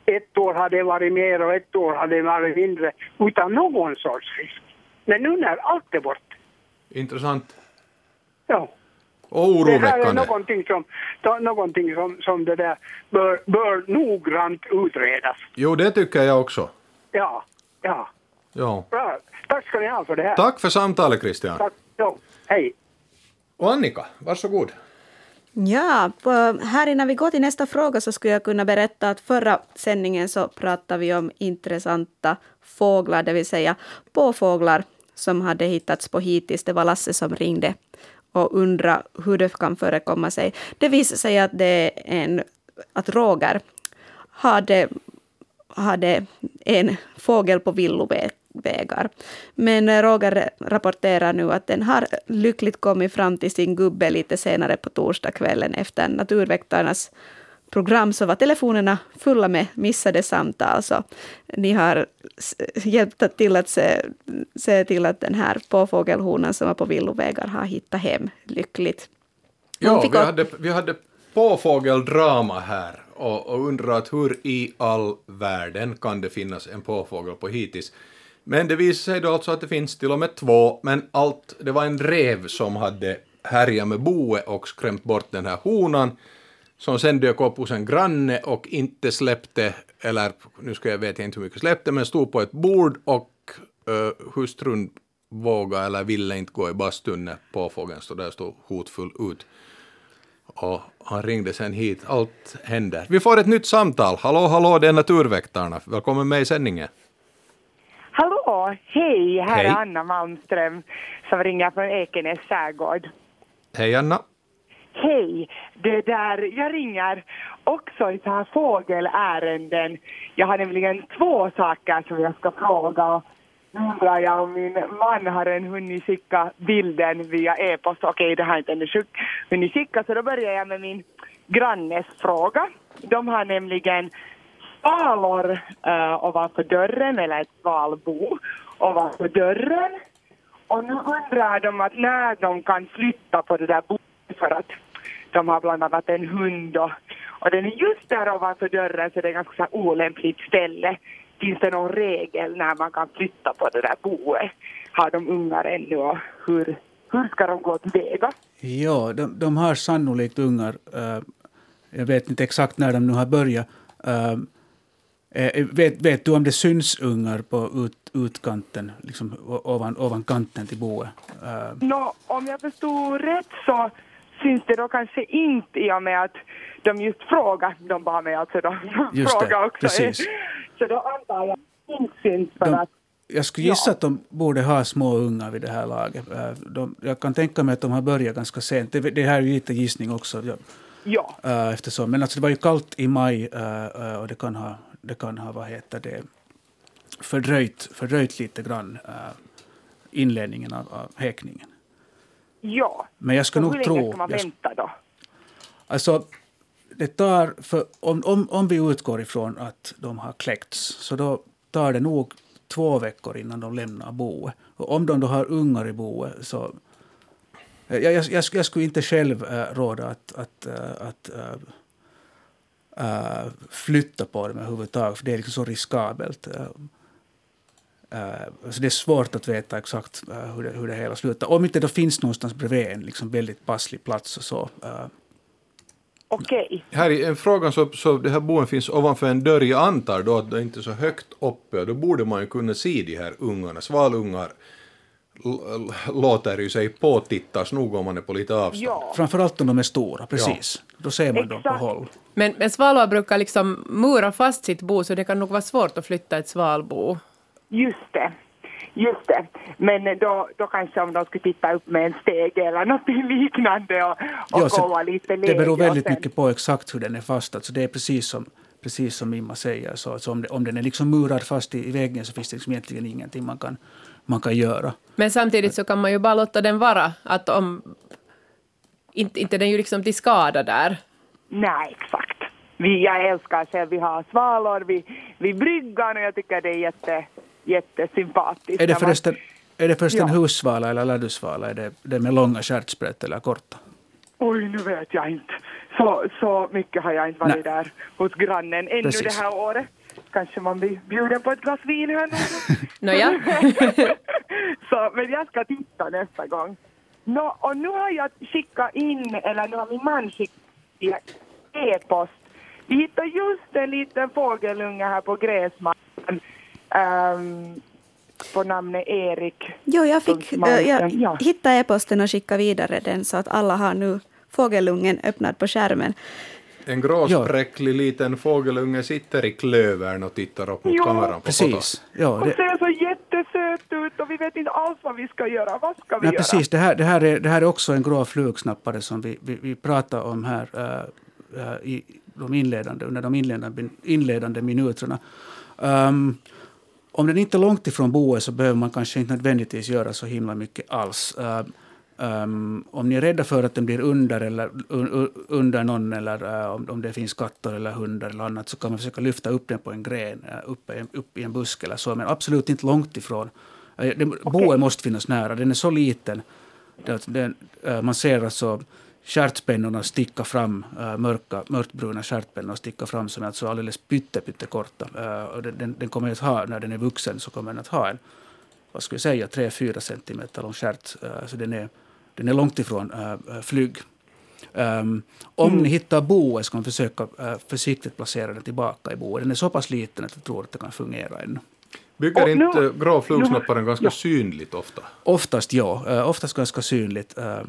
S6: Ett år har det varit mer och ett år har det varit mindre utan någon sorts fisk. Men nu när allt är bort,
S1: Intressant.
S6: ja.
S1: Och
S6: Det här är
S1: oroväckande.
S6: någonting som, någonting som, som det där bör, bör noggrant utredas.
S1: Jo, det tycker jag också.
S6: Ja, ja.
S1: Ja.
S6: Bra. Tack ska ni ha för det här.
S1: Tack för samtalet, Christian.
S6: Tack. Jo, hej.
S1: Och Annika, varsågod.
S2: Ja, här innan vi går till nästa fråga så skulle jag kunna berätta att förra sändningen så pratade vi om intressanta fåglar, det vill säga påfåglar som hade hittats på hitis. Det var Lasse som ringde och undra hur det kan förekomma sig. Det visade sig att det är en, att Roger hade hade en fågel på villovägar. Men Roger rapporterar nu att den har lyckligt kommit fram till sin gubbe lite senare på torsdagskvällen efter Naturväktarnas program så var telefonerna fulla med missade samtal. Så ni har hjälpt till att se, se till att den här påfågelhonan som var på villovägar har hittat hem lyckligt. Hon
S1: Ja, vi
S2: upp-
S1: hade, vi hade påfågeldrama här och, och undrat hur i all världen kan det finnas en påfågel på hitis. Men det visade sig då alltså att det finns till och med två, men allt, det var en rev som hade härjat med boet och skrämt bort den här honan, som sen dök upp hos en granne och inte släppte, eller nu ska jag vet jag inte hur mycket släppte, men stod på ett bord och uh, hustrun vågade eller ville inte gå i bastun när påfågeln stod där och stod hotfull ut. Och han ringde sen hit. Allt händer. Vi får ett nytt samtal. Hallå, hallå, det är Naturväktarna. Välkommen med i sändningen.
S7: Hallå, hej, här
S1: Hej.
S7: är Anna Malmström som ringer från Ekenäs skärgård.
S1: Hej Anna.
S7: Hej, det där, jag ringer också i så här fågelärenden. Jag har nämligen två saker som jag ska fråga. Nu undrar jag om min man har en hunnit skicka bilden via e-post. Okej, det har inte ännu hunnit skicka, så då börjar jag med min grannes fråga. De har nämligen svalor uh, ovanför dörren, eller ett svalbo ovanför dörren. Och nu undrar de att när de kan flytta på det där boet för att de har bland annat en hund och, och den är just där ovanför dörren så det är ganska så här olämpligt ställe. Finns det någon regel när man kan flytta på det där boet? Har de ungar ännu och hur, hur ska de gå tillväga?
S3: Ja, de, de har sannolikt ungar. eh, jag vet inte exakt när de nu har börjat. Eh, vet, vet du om det syns ungar på ut, utkanten, liksom ovan, ovan kanten till boet? Eh,
S7: Nå, om jag förstod rätt så, syns det då kanske inte i och med att de just frågar, de bad mig alltså de
S3: Just det,
S7: frågar också.
S3: precis.
S7: Så då antar jag det inte syns för
S3: De,
S7: att
S3: jag skulle gissa att de borde ha små ungar vid det här laget. Eh, De, jag kan tänka mig att de har börjat ganska sent. Det, det här är ju lite gissning också. Ja,
S7: ja,
S3: eh, eftersom, men alltså det var ju kallt i maj eh, och det kan ha, det kan ha vad heter det, fördröjt, fördröjt lite grann inledningen av, av häckningen.
S7: Ja.
S3: Men jag skulle
S7: hur
S3: nog
S7: länge
S3: tro...
S7: ska man
S3: jag,
S7: vänta då?
S3: Alltså, det tar, för om, om, om vi utgår ifrån att de har kläckts, så då tar det nog två veckor innan de lämnar boet. Och om de då har ungar i boet så... Jag, jag, jag, jag skulle inte själv äh, råda att, att, äh, att äh, flytta på dem överhuvudtaget, för det är liksom så riskabelt. Äh, så det är svårt att veta exakt äh, hur, det, hur det hela slutar. Om inte det finns någonstans bredvid en liksom väldigt passlig plats och så. Äh,
S7: Okej.
S1: Här i en frågan så, så det här boen finns ovanför en dörr. Jag antar då att det inte är så högt uppe då borde man ju kunna se de här ungarna. Svalungar låter ju sig påtittas nog om man är på lite avstånd.
S7: Ja,
S3: Framförallt om de är stora, precis. Då ser man dem på
S7: Exakt.
S3: håll.
S4: Men, men svalor brukar liksom mura fast sitt bo, så det kan nog vara svårt att flytta ett svalbo.
S7: Just det. Just det. Men då, då kanske om de skulle titta upp med en steg eller något *laughs* liknande och, och
S3: Ja,
S7: gå lite
S3: det beror
S7: lägre
S3: väldigt
S7: sen-
S3: mycket på exakt hur den är fast. Alltså det är precis som, precis som Imma säger. Så, så om, det, om den är liksom murad fast i, i väggen så finns det liksom egentligen ingenting man kan, man kan göra.
S4: Men samtidigt så kan man ju bara låta den vara. Att om, inte, inte den är ju liksom till skada där.
S7: Nej, exakt. Vi, jag älskar själv, vi har svalor vid, vid bryggan och jag tycker det är jätte, jättesympatiskt.
S3: Är det förresten, är det förresten
S7: Ja.
S3: hussvala eller ladusvala? Är det, det med långa stjärtsprätt eller korta?
S7: Oj, nu vet jag inte. Så, så mycket har jag inte varit
S3: Nej.
S7: där hos grannen ännu
S3: Precis.
S7: det här året. Kanske man blir bjuden på ett glas vin här nu. *laughs*
S4: Nåja. *laughs*
S7: så, men jag ska titta nästa gång. Nå, och nu har jag skickat in, eller nu har min man skickat e-post. Vi hittade just en liten fågelunge här på gräsmattan. Ehm, på namnet Erik.
S2: Jo, jag, fick, eh, jag
S7: ja.
S2: hittade e-posten och skickade vidare den så att alla har nu fågelungen öppnad på skärmen.
S1: En gråspräcklig liten fågelunge sitter i klövern och tittar upp mot
S7: Ja,
S1: kameran på fotot.
S3: Precis. Ja, det,
S7: ser så jättesöt ut och vi vet inte alls vad vi ska göra. Vad ska vi
S3: nej,
S7: göra?
S3: precis. Det, här, det, här är, det här är också en grå flugsnappare som vi, vi, vi pratar om här äh, äh, i de inledande, under de inledande, inledande minuterna. Ehm, om den inte är långt ifrån boet så behöver man kanske inte nödvändigtvis göra så himla mycket alls. Ehm, om ni är rädda för att den blir under, eller, un, un, under någon eller eh, om, om det finns katter eller hundar eller annat så kan man försöka lyfta upp den på en gren, uh, upp, upp i en buske eller så, men absolut inte långt ifrån. Uh, det, Boet måste finnas nära, den är så liten. Det, den, eh, man ser alltså stjärtspennorna sticka fram, uh, mörka, mörkbruna stjärtpennor sticka fram som är alltså alldeles pytte, pyttekorta. Uh, och den, den, den kommer att ha, när den är vuxen, så kommer den att ha en, vad ska vi säga, 3-4 centimeter lång stjärt. Uh, så den är, den är långt ifrån uh, flyg. Um, om
S7: Mm.
S3: ni hittar boet ska man försöka försiktigt placera den tillbaka i boet. Den är så pass liten att jag tror att det kan fungera ännu.
S1: Bygger
S7: Och nu-
S1: inte grå flugsnapparen ganska
S7: ja.
S1: synligt ofta?
S3: Oftast ja, oftast ganska synligt. Uh,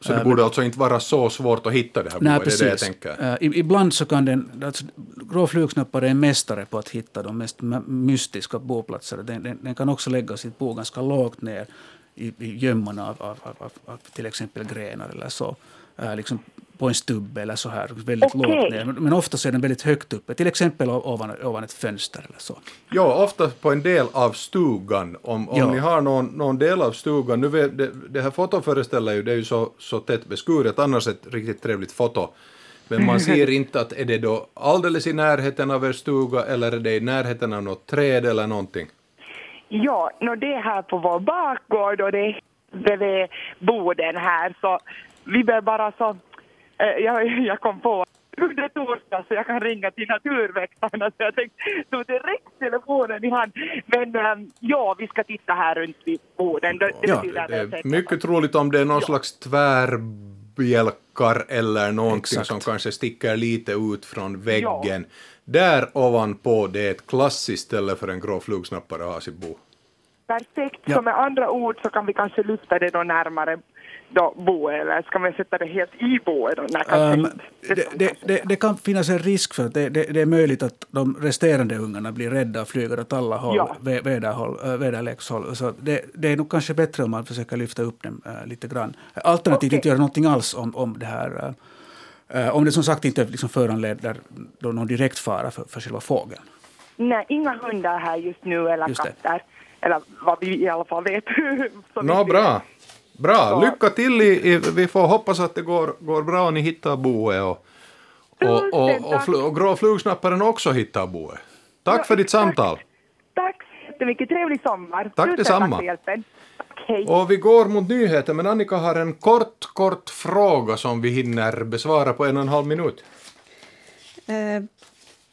S1: Så det borde alltså inte vara så svårt att hitta det här
S3: Nej,
S1: boet, det är det jag
S3: precis.
S1: tänker.
S3: Ibland så kan den... Alltså, grå flugsnappare är en mästare på att hitta de mest mystiska boplatser. Den, den, den kan också lägga sitt bo ganska lågt ner i, i gömmorna av, av, av, av, till exempel grenar eller så. Liksom på en stubbe eller så här, väldigt
S7: Okej.
S3: lågt ner. Men, ofta så är den väldigt högt uppe, till exempel ovan, ovan ett fönster eller så.
S1: Ja, ofta på en del av stugan. Om, om
S3: Ja.
S1: ni har någon, någon del av stugan, nu vet, det, det här fotot föreställer ju, det är ju så, så tätt beskuret, annars ett riktigt trevligt foto. Men man *laughs* ser inte att är det då alldeles i närheten av er stuga eller är det i närheten av något träd eller någonting?
S7: Ja, no, det är här på vår bakgård och det är bredvid boden här så vi bör bara så... Eh, jag, *laughs* jag kom på under torsdag så jag kan ringa till naturväktarna så jag tänkte ta direkt telefonen i hand. Men ehm, ja, vi ska titta här runt vid boden. Det, det
S3: Ja,
S1: Det mycket troligt om det är någon slags tvärbjälkar eller någonting
S3: Exakt.
S1: som kanske sticker lite ut från väggen. Där ovanpå det är ett klassiskt ställe för en grå flugsnappare att ha sitt bo.
S7: Perfekt.
S3: Ja.
S7: Så med andra ord så kan vi kanske lyfta det då närmare då boet eller ska man sätta det helt i boet? Då, när
S3: um, det, det, det, det, kan finnas en risk för att det, det, är möjligt att de resterande ungarna blir rädda och flyger åt alla håll, ja. väderhåll, väderlekshåll. Så det, det är nog kanske bättre om man försöker lyfta upp dem uh, lite grann. Alternativt okay. inte göra någonting alls om, om det här uh, om det som sagt inte liksom föranleder någon direkt fara för, för själva fågeln.
S7: Nej, inga hundar här just nu eller just katter. Eller vad vi i alla fall vet. *laughs*
S1: Nå, bra. Bra, lycka till. I, i, vi får hoppas att det går, går bra och ni hittar boet och, och, och, och, fl och grå flugsnapparen också hittar boet. Tack ja, för ditt samtal.
S7: Tack så jättemycket. Trevlig sommar.
S1: Tack detsamma. Och vi går mot nyheter, men Annika har en kort, kort fråga som vi hinner besvara på en och en halv minut.
S2: Uh,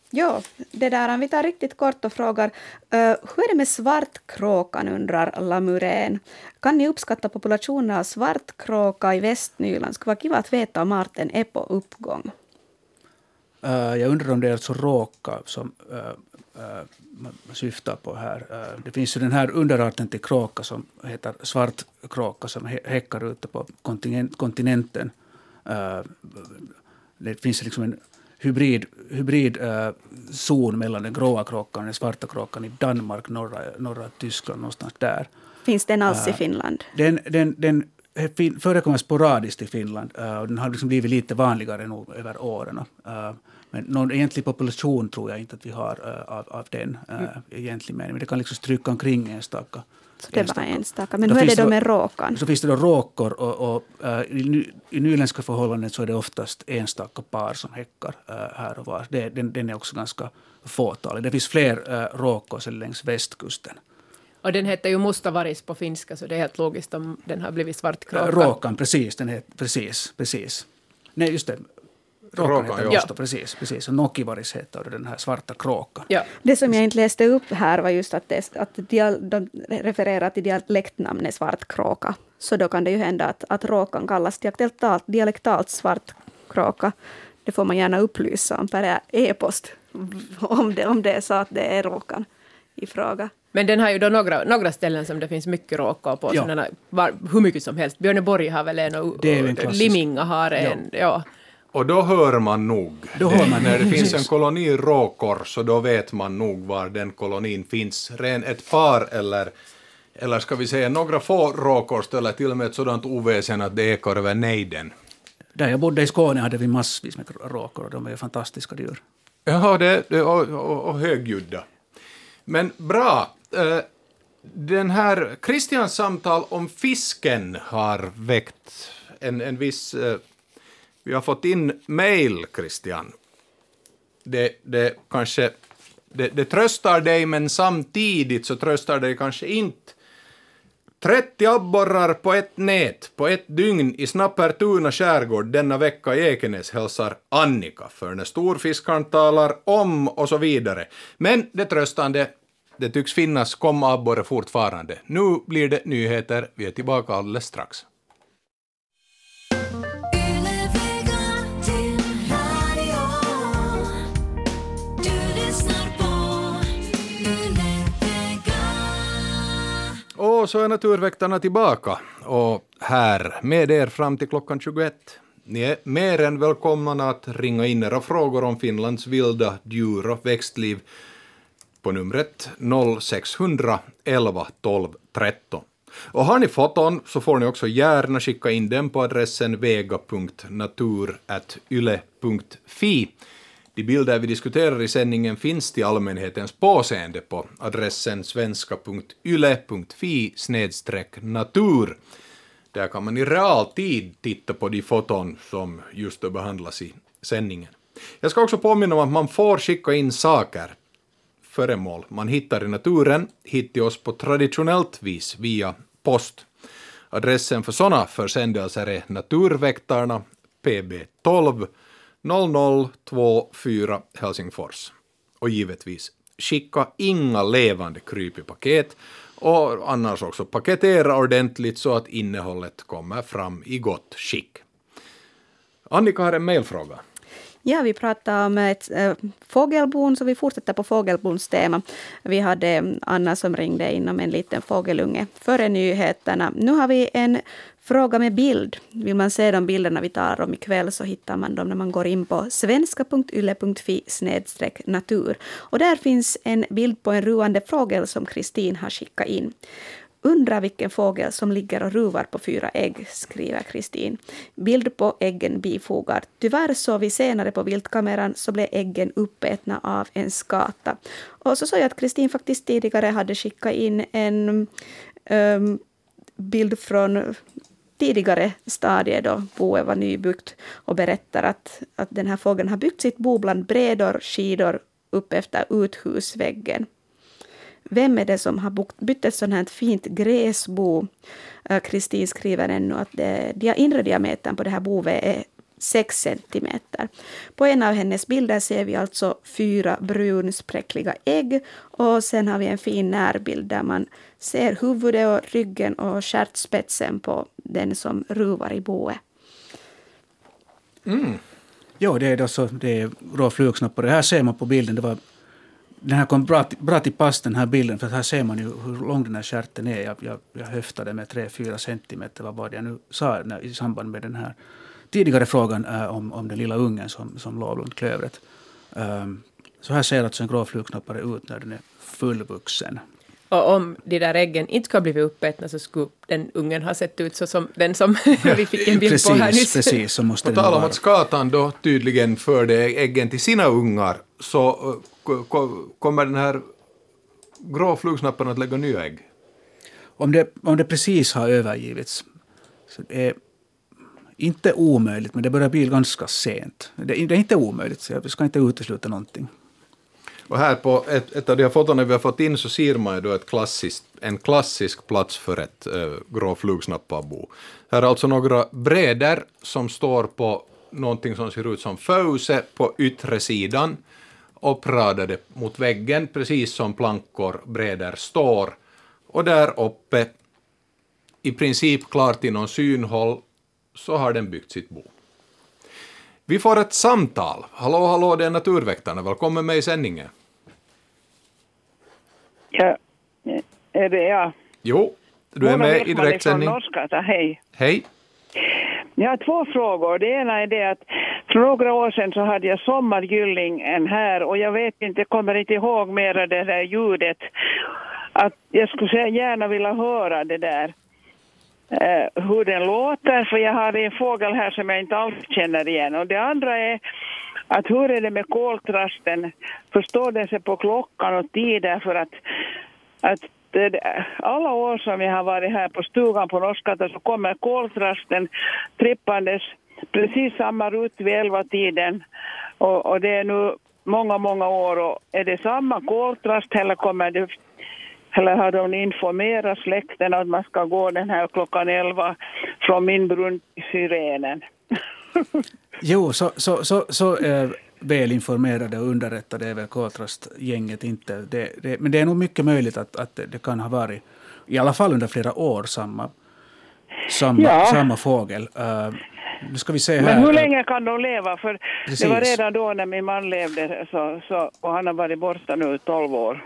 S2: Ja, det där, vi tar riktigt kort och frågar uh, hur är det med svartkråkan, undrar Lamurén. Kan ni uppskatta populationen av svartkråka i Västnyland? Skulle vara kul att veta om arten är på uppgång.
S3: Uh, jag undrar om det är alltså råka som uh, uh, man syftar på här. det finns ju den här underarten till kråka som heter svartkråka som häckar ute på kontinenten. det finns liksom en hybridzon hybrid mellan den gråa kråkan och den svarta kråkan i Danmark, norra, norra Tyskland, någonstans där.
S2: Finns den alls äh, i Finland?
S3: Den, den, den förekommer sporadiskt i Finland äh, och den har liksom blivit lite vanligare nu över åren. Äh, men någon egentlig population tror jag inte att vi har äh, av, av den äh, mm. egentlig mening. Men det kan liksom stryka omkring enstaka
S2: så det enstaka. var enstaka. Men då hur är det då med råkan?
S3: Så finns det då råkor och, och uh, i, i nyländska förhållanden så är det oftast enstaka par som häckar uh, här och var. Det, den, den är också ganska fåtalig. Det finns fler uh, råkor längs västkusten.
S4: Och den heter ju mustavaris på finska, så det är helt logiskt om den har blivit svartkråka.
S3: Råkan, precis. Den heter, precis, precis. Nej, just det. Råkan heter ja. precis. precis. Och Nokivaris heter den här svarta kråkan.
S2: Ja. Det som jag inte läste upp här var just att, det, att de refererar till dialektnamnet svartkråka. Så då kan det ju hända att, att råkan kallas dialektalt, dialektalt svartkråka. Det får man gärna upplysa om per e-post om det, om det är så att det är råkan i fråga.
S4: Men den har ju då några, några ställen som det finns mycket råkor på, ja. sådana, var, hur mycket som helst. Björneborg har väl en och, och Liminga har en. Ja. ja.
S1: Och då hör man nog. Då hör man När det finns en koloni råkor så då vet man nog var den kolonin finns. Ren ett par eller, eller ska vi säga några få råkor ställer till med ett sådant oväsen att det ekar över nejden.
S3: Där jag bodde i Skåne hade vi massvis med råkor och de är fantastiska djur.
S1: Ja, det, det, och, och, och högljudda. Men bra. Eh, den här Christians samtal om fisken har väckt en, en viss eh, vi har fått in mail, Christian. Det, det kanske det, det tröstar dig, men samtidigt så tröstar det kanske inte. 30 abborrar på ett nät på ett dygn i Snappertuna skärgård denna vecka i Ekenäs hälsar Annika, för när storfiskaren talar om och så vidare. Men det tröstande, det tycks finnas komabborre fortfarande. Nu blir det nyheter, vi är tillbaka alldeles strax. Och så är Naturväktarna tillbaka och här med er fram till klockan 21. Ni är mer än välkomna att ringa in era frågor om Finlands vilda djur och växtliv på numret 0600 11 12 13. Och har ni foton så får ni också gärna skicka in dem på adressen vega.natur.yle.fi de bilder vi diskuterar i sändningen finns till allmänhetens påseende på adressen svenska.yle.fi natur. Där kan man i realtid titta på de foton som just då behandlas i sändningen. Jag ska också påminna om att man får skicka in saker, föremål man hittar i naturen, hit till oss på traditionellt vis via post. Adressen för sådana försändelser är Naturväktarna, PB 12 0024 Helsingfors. Och givetvis, skicka inga levande kryp i paket och annars också paketera ordentligt så att innehållet kommer fram i gott skick. Annika har en mejlfråga.
S2: Ja, vi pratar om ett eh, äh, fågelbon, så vi fortsätter på fågelbons tema. Vi hade Anna som ringde in om en liten fågelunge före nyheterna. Nu har vi en fråga med bild. Vill man se de bilderna vi tar om ikväll så hittar man dem när man går in på svenska.yle.fi natur. Och där finns en bild på en ruande fågel som Kristin har skickat in. Undrar vilken fågel som ligger och ruvar på fyra ägg, skriver Kristin. Bild på äggen bifogad. Tyvärr såg vi senare på viltkameran så blev äggen uppätna av en skata. Och så såg jag att Kristin faktiskt tidigare hade skickat in en um, bild från tidigare stadie då boet var nybyggt och berättar att, att den här fågeln har byggt sitt bo bland brädor, skidor upp efter uthusväggen. Vem är det som har byggt ett sådant här fint gräsbo? Äh, Kristin skriver ännu att äh, det, inre diametern på det här boet är 6 centimeter. På en av hennes bilder ser vi alltså fyra brunspräckliga ägg och sen har vi en fin närbild där man ser huvudet och ryggen och stjärtspetsen på den som ruvar i boet.
S3: Mm. Ja, det är, alltså, det är rå flugsnoppar. Det här ser man på bilden. Det var den här kom bra, bra till pass den här bilden, för här ser man ju hur lång den här stjärten är. Jag, jag, jag höftade med 3-4 centimeter, vad var det jag nu sa när, i samband med den här tidigare frågan äh, om, om den lilla ungen som, som låg runt klövret. Um, så här ser alltså en grå flugknoppare ut när den är fullvuxen.
S4: Och om de där äggen inte skulle ha blivit uppätna så skulle den ungen ha sett ut så som den som *laughs* vi fick en bild
S3: precis,
S4: på här nyss.
S3: Precis, så måste
S1: På tal om att skatan då tydligen förde äggen till sina ungar så kommer den här grå flugsnappen att lägga nya ägg?
S3: Om det, om det precis har övergivits så det är inte omöjligt, men det börjar bli ganska sent. Det, det är inte omöjligt, så jag ska inte utesluta någonting.
S1: Och här på ett, ett av de här fotona vi har fått in så ser man ju då ett klassiskt, en klassisk plats för ett äh, grå flugsnapparbo. Här är alltså några brädor som står på någonting som ser ut som föuse på yttre sidan uppradade mot väggen, precis som plankor brädor står. Och där uppe, i princip klart inom synhåll, så har den byggt sitt bo. Vi får ett samtal. Hallå, hallå, det är Naturväktarna. Välkommen med i sändningen.
S8: Ja, är det jag?
S1: Jo, du är med i direktsändning.
S8: Hej.
S1: Hej.
S8: Jag har två frågor. Det ena är det att för några år sedan så hade jag sommargyllingen här och jag vet inte, kommer inte ihåg mera det där ljudet. Att jag skulle gärna vilja höra det där eh, hur den låter, för jag har en fågel här som jag inte alls känner igen. Och det andra är att hur är det med koltrasten? Förstår den sig på klockan och tider för att, att alla år som jag har varit här på stugan på Norskata så kommer koltrasten trippandes precis samma rutt vid elva tiden och, och, det är nu många, många år och är det samma koltrast eller kommer det eller har de informerat släkten att man ska gå den här klockan elva från min brunn syrenen? *laughs*
S3: jo, så, så, så, så äh, välinformerade och underrättade är väl koltrastgänget inte. Det, det, men det är nog mycket möjligt att, att det kan ha varit, i alla fall under flera år, samma, samma, ja. samma fågel. Här.
S8: Men hur länge kan de leva? För Precis. det var redan då när min man levde så, så, och han har varit borta nu 12 år.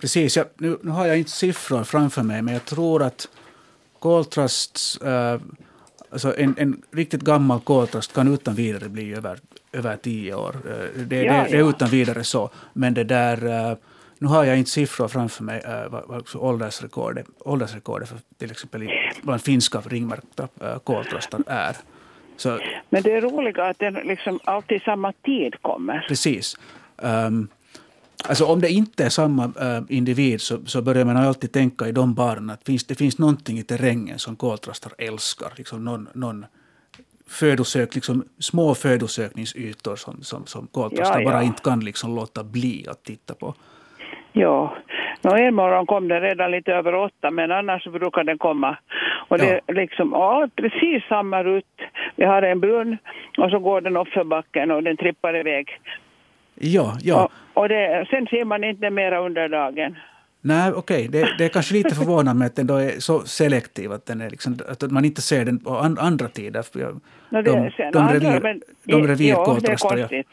S3: Precis, jag, nu, nu har jag inte siffror framför mig men jag tror att koltrast, uh, alltså en, en riktigt gammal koltrast kan utan vidare bli över, över tio år. Uh, det, ja, det, det, är utan vidare så. Men det där, uh, nu har jag inte siffror framför mig, uh, vad, åldersrekordet, åldersrekordet för till exempel bland finska ringmärkta uh, koltrastar är.
S8: Så, Men det är roligt att den liksom alltid samma tid kommer.
S3: Precis. Um, alltså om det inte är samma uh, individ så, så börjar man alltid tänka i de banorna att finns, det finns någonting i terrängen som koltrastar älskar. Liksom någon, någon födosök, liksom små födosökningsytor som, som, som koltrastar ja, ja. bara inte kan liksom låta bli att titta på.
S8: Ja, Nå, en morgon kom den redan lite över åtta, men annars brukar den komma. Och det är liksom ja, precis samma rutt. Vi har en brunn och så går den upp för backen och den trippar iväg.
S3: Ja, ja.
S8: Och, och det, sen ser man inte mera under dagen.
S3: Nej, okej, det, det är kanske lite förvånande att den då är så selektiv att, den är liksom, att man inte ser den på an, andra tider. Jag,
S8: No, det,
S3: de,
S8: sen
S3: de,
S8: andra,
S3: revir,
S8: men-
S3: de
S8: ja, det är
S3: revirkoltrastar jag,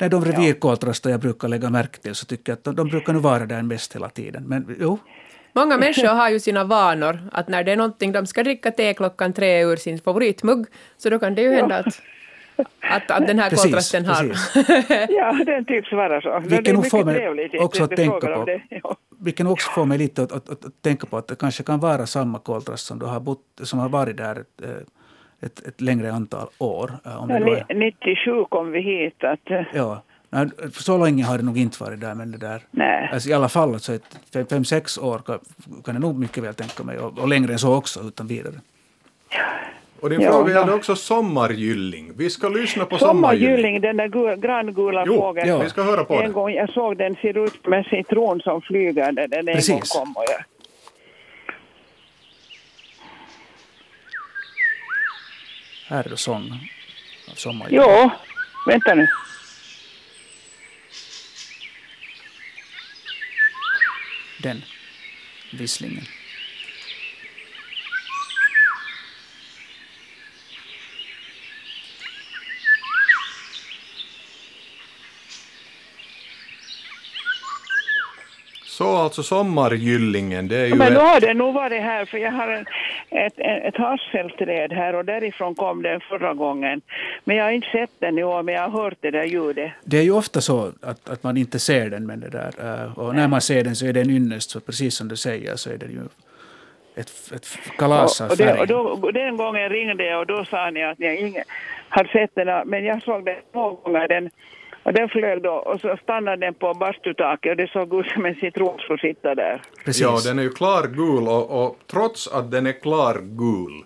S3: nej, de revirkoltrastar jag brukar lägga märke till så tycker jag att de, de brukar nu vara där mest hela tiden. Men jo,
S4: Många människor har ju sina vanor, att när det är någonting, de ska dricka te klockan tre ur sin favoritmugg, så då kan det ju hända att, att, att den här
S3: Precis,
S4: kontrasten har... *laughs*
S8: Ja, den tycks vara så.
S3: Vilken
S8: det är
S3: nog får
S8: mycket
S3: mig
S8: trevligt.
S3: också att tänka på.
S8: det. Ja.
S3: vilken också får mig lite att, att, att, att tänka på att det kanske kan vara samma koltrast som, du har, bott, som har varit där ett, eh, ett, ett längre antal år. eh, Om
S8: Ja,
S3: är,
S8: ni- 97 kom vi hit. Att, eh,
S3: ja. Så länge har det nog inte varit där, men det där...
S8: nej.
S3: Alltså I alla fall alltså ett fem, fem, sex år kan, kan jag nog mycket väl tänka mig. Och, och längre än så också, utan vidare.
S1: Och din
S8: Ja,
S1: fråga gällde
S8: ja.
S1: också sommargylling. Vi ska lyssna på sommargylling.
S8: Sommargylling, den där gu- grangula
S1: Jo,
S8: fågeln.
S3: ja.
S1: vi ska höra på
S8: en
S1: den.
S8: gång, jag såg den ser ut med citron som flyger. Den, den en
S3: Precis.
S8: gång kom och jag,
S3: Här är det sång av sommarljud.
S8: Jo, vänta nu.
S3: Den visslingen.
S1: Så alltså sommargyllingen, det är ju
S8: Men då
S1: ett,
S8: har det nog varit här, för jag har en, ett, ett hasselträd här och därifrån kom den förra gången. Men jag har inte sett den i år, men jag har hört det där ljudet.
S3: Det är ju ofta så att, att man inte ser den, men det där. eh, Och när man ser den så är det en ynnest, så precis som du säger så är det ju ett, ett kalas av
S8: Och, och, det, och då, den gången ringde jag och då sa ni att ni ingen hade sett den, men jag såg den två gånger. Den, och den flög då och så stannade den på bastutaket och det såg ut som en citron skulle sitta där.
S3: Precis.
S1: ja, den är ju klargul och, och trots att den är klargul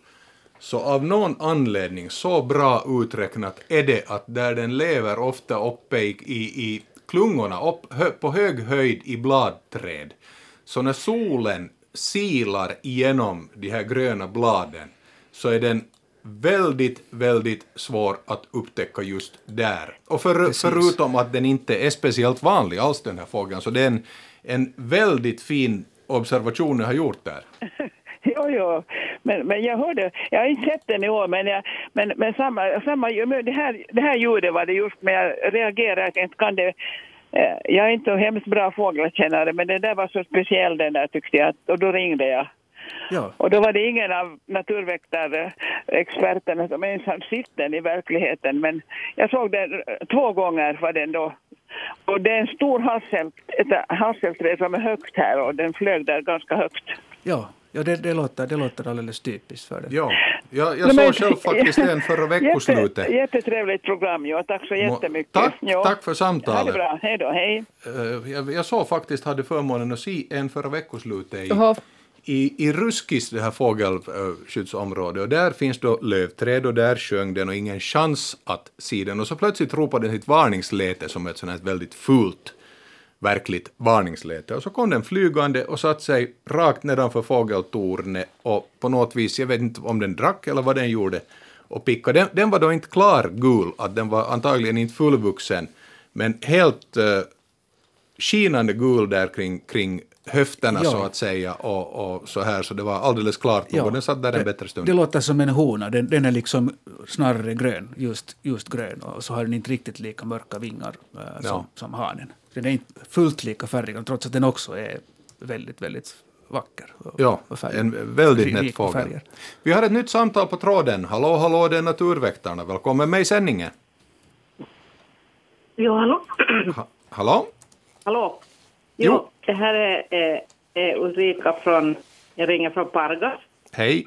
S1: så av någon anledning så bra uträknat är det att där den lever ofta uppe i, i, i klungorna, upp, hö, på hög höjd i bladträd, så när solen silar igenom de här gröna bladen så är den väldigt, väldigt svår att upptäcka just där. Och för, förutom att den inte är speciellt vanlig alls den här fågeln, så det är en, en väldigt fin observation jag har gjort där. *laughs*
S8: Jo, jo. Men, men jag hörde, jag har inte sett den i år, men, jag, men, men samma, samma, men det, här, det här ljudet var det just, men jag reagerade, jag tänkte, kan det, eh, jag är inte så hemskt bra fågelkännare, men den där var så speciell den där tyckte jag, och då ringde jag.
S3: Ja,
S8: Och då var det ingen av naturväktarexperterna som ens hade sett den i verkligheten, men jag såg den två gånger var den då. Och det är en stor ett hasselträd som är högt här och den flög där ganska högt.
S3: ja, ja det, det, låter, det låter alldeles typiskt för det.
S1: Ja, jag, jag såg själv faktiskt en förra veckoslutet.
S8: Jätte, jättetrevligt program, ja. Tack så jättemycket.
S1: Tack,
S8: ja.
S1: tack för
S8: Ha det
S1: samtalet.
S8: bra. Hej då. Hej.
S1: Eh, Jag, jag såg faktiskt, hade förmånen att se en förra veckoslutet i i, i Ruskis, det här fågelskyddsområdet, och där finns då lövträd och där sjöng den och ingen chans att se den och så plötsligt ropade den sitt varningsläte som ett sånt här väldigt fult verkligt varningsläte och så kom den flygande och satte sig rakt nedanför fågeltornet och på något vis, jag vet inte om den drack eller vad den gjorde, och pickade. Den, den var då inte klar gul, att den var antagligen inte fullvuxen, men helt uh, skinande gul där kring, kring höfterna
S3: Ja.
S1: så att säga och, och så här, så det var alldeles klart nog och den satt där en bättre stund.
S3: Det låter som en hona. Den, den är liksom snarare grön, just, just grön. Och så har den inte riktigt lika mörka vingar som,
S1: Ja.
S3: som hanen. Den är inte fullt lika färgad, trots att den också är väldigt, väldigt vacker. Och,
S1: Ja,
S3: och
S1: en väldigt nätt fågel. Vi har ett nytt samtal på tråden. Hallå, hallå, det är Naturväktarna. Välkommen med i sändningen.
S9: Jo, hallå?
S1: Ha, hallå?
S9: hallå?
S1: Jo.
S9: Jo, det här är, är, är Ulrika från, jag ringer från Pargas.
S1: Hej.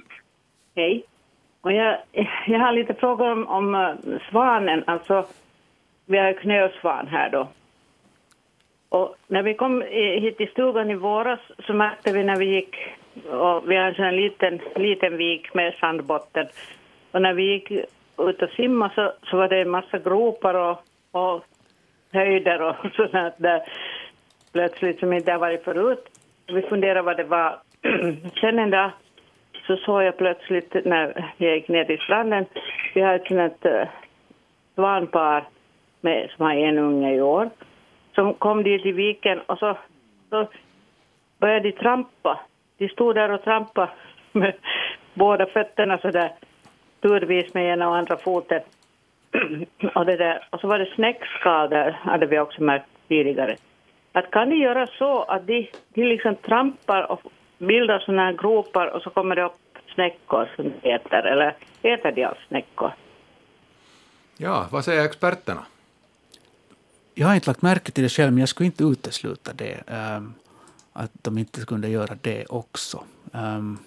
S9: Hej. Och jag, jag har lite frågor om, om eh, svanen, alltså vi har knölsvan här då. Och när vi kom hit till stugan i våras så märkte vi när vi gick, och vi har en sån liten, liten vik med sandbotten. Och när vi gick ut och simma så, så var det en massa gropar och, och höjder och *laughs* sånt där plötsligt som inte har varit förut. Vi funderade vad det var. *clears throat* Sen en dag så såg jag plötsligt när jag gick ner till stranden, vi har ett sånt svanpar eh, med, som har en unge i år, som kom dit i viken och så, så började de trampa. De stod där och trampade *laughs* med båda fötterna så där turvis med ena och andra foten. *clears throat* och, det där. och så var det snäckskal där, hade vi också märkt tidigare. Att kan de göra så att de, de liksom trampar och bildar sådana här gropar och så kommer det upp snäckor som äter, eller äter de alls snäckor?
S1: Ja, vad säger experterna?
S3: Jag har inte lagt märke till det själv, men jag skulle inte utesluta det. Um, att de inte kunde göra det också. Um,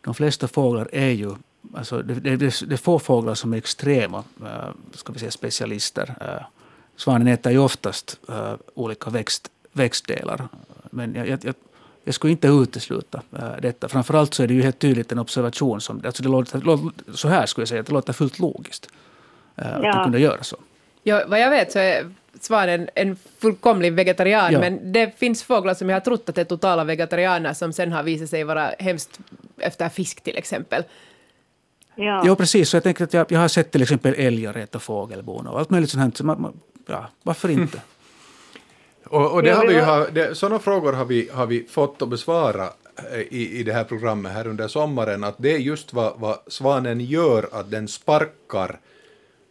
S3: de flesta fåglar är ju Alltså det, det, det, är få fåglar som är extrema uh, ska vi säga, specialister. Uh, svanen äter ju oftast uh, olika växt, växtdelar. Men jag, jag, jag skulle inte utesluta uh, detta. Framförallt så är det ju helt tydligt en observation. Som, alltså det låter, så här skulle jag säga, det låter fullt logiskt. Uh, ja. Att de kunde göra så.
S4: Ja, vad jag vet så är svanen en fullkomlig vegetarian, ja. men det finns fåglar som jag har trott att är totala vegetarianer som sen har visat sig vara hemskt efter fisk till exempel.
S3: Ja. Jo, precis. Så jag tänker att jag, jag har sett till exempel älgar äta fågelbon och allt möjligt sånt. Här. Så man, man, ja, varför inte? *laughs*
S1: Och, och det har vi ju, det, sådana frågor har vi, har vi fått att besvara eh, i, i det här programmet här under sommaren, att det är just vad, vad svanen gör, att den sparkar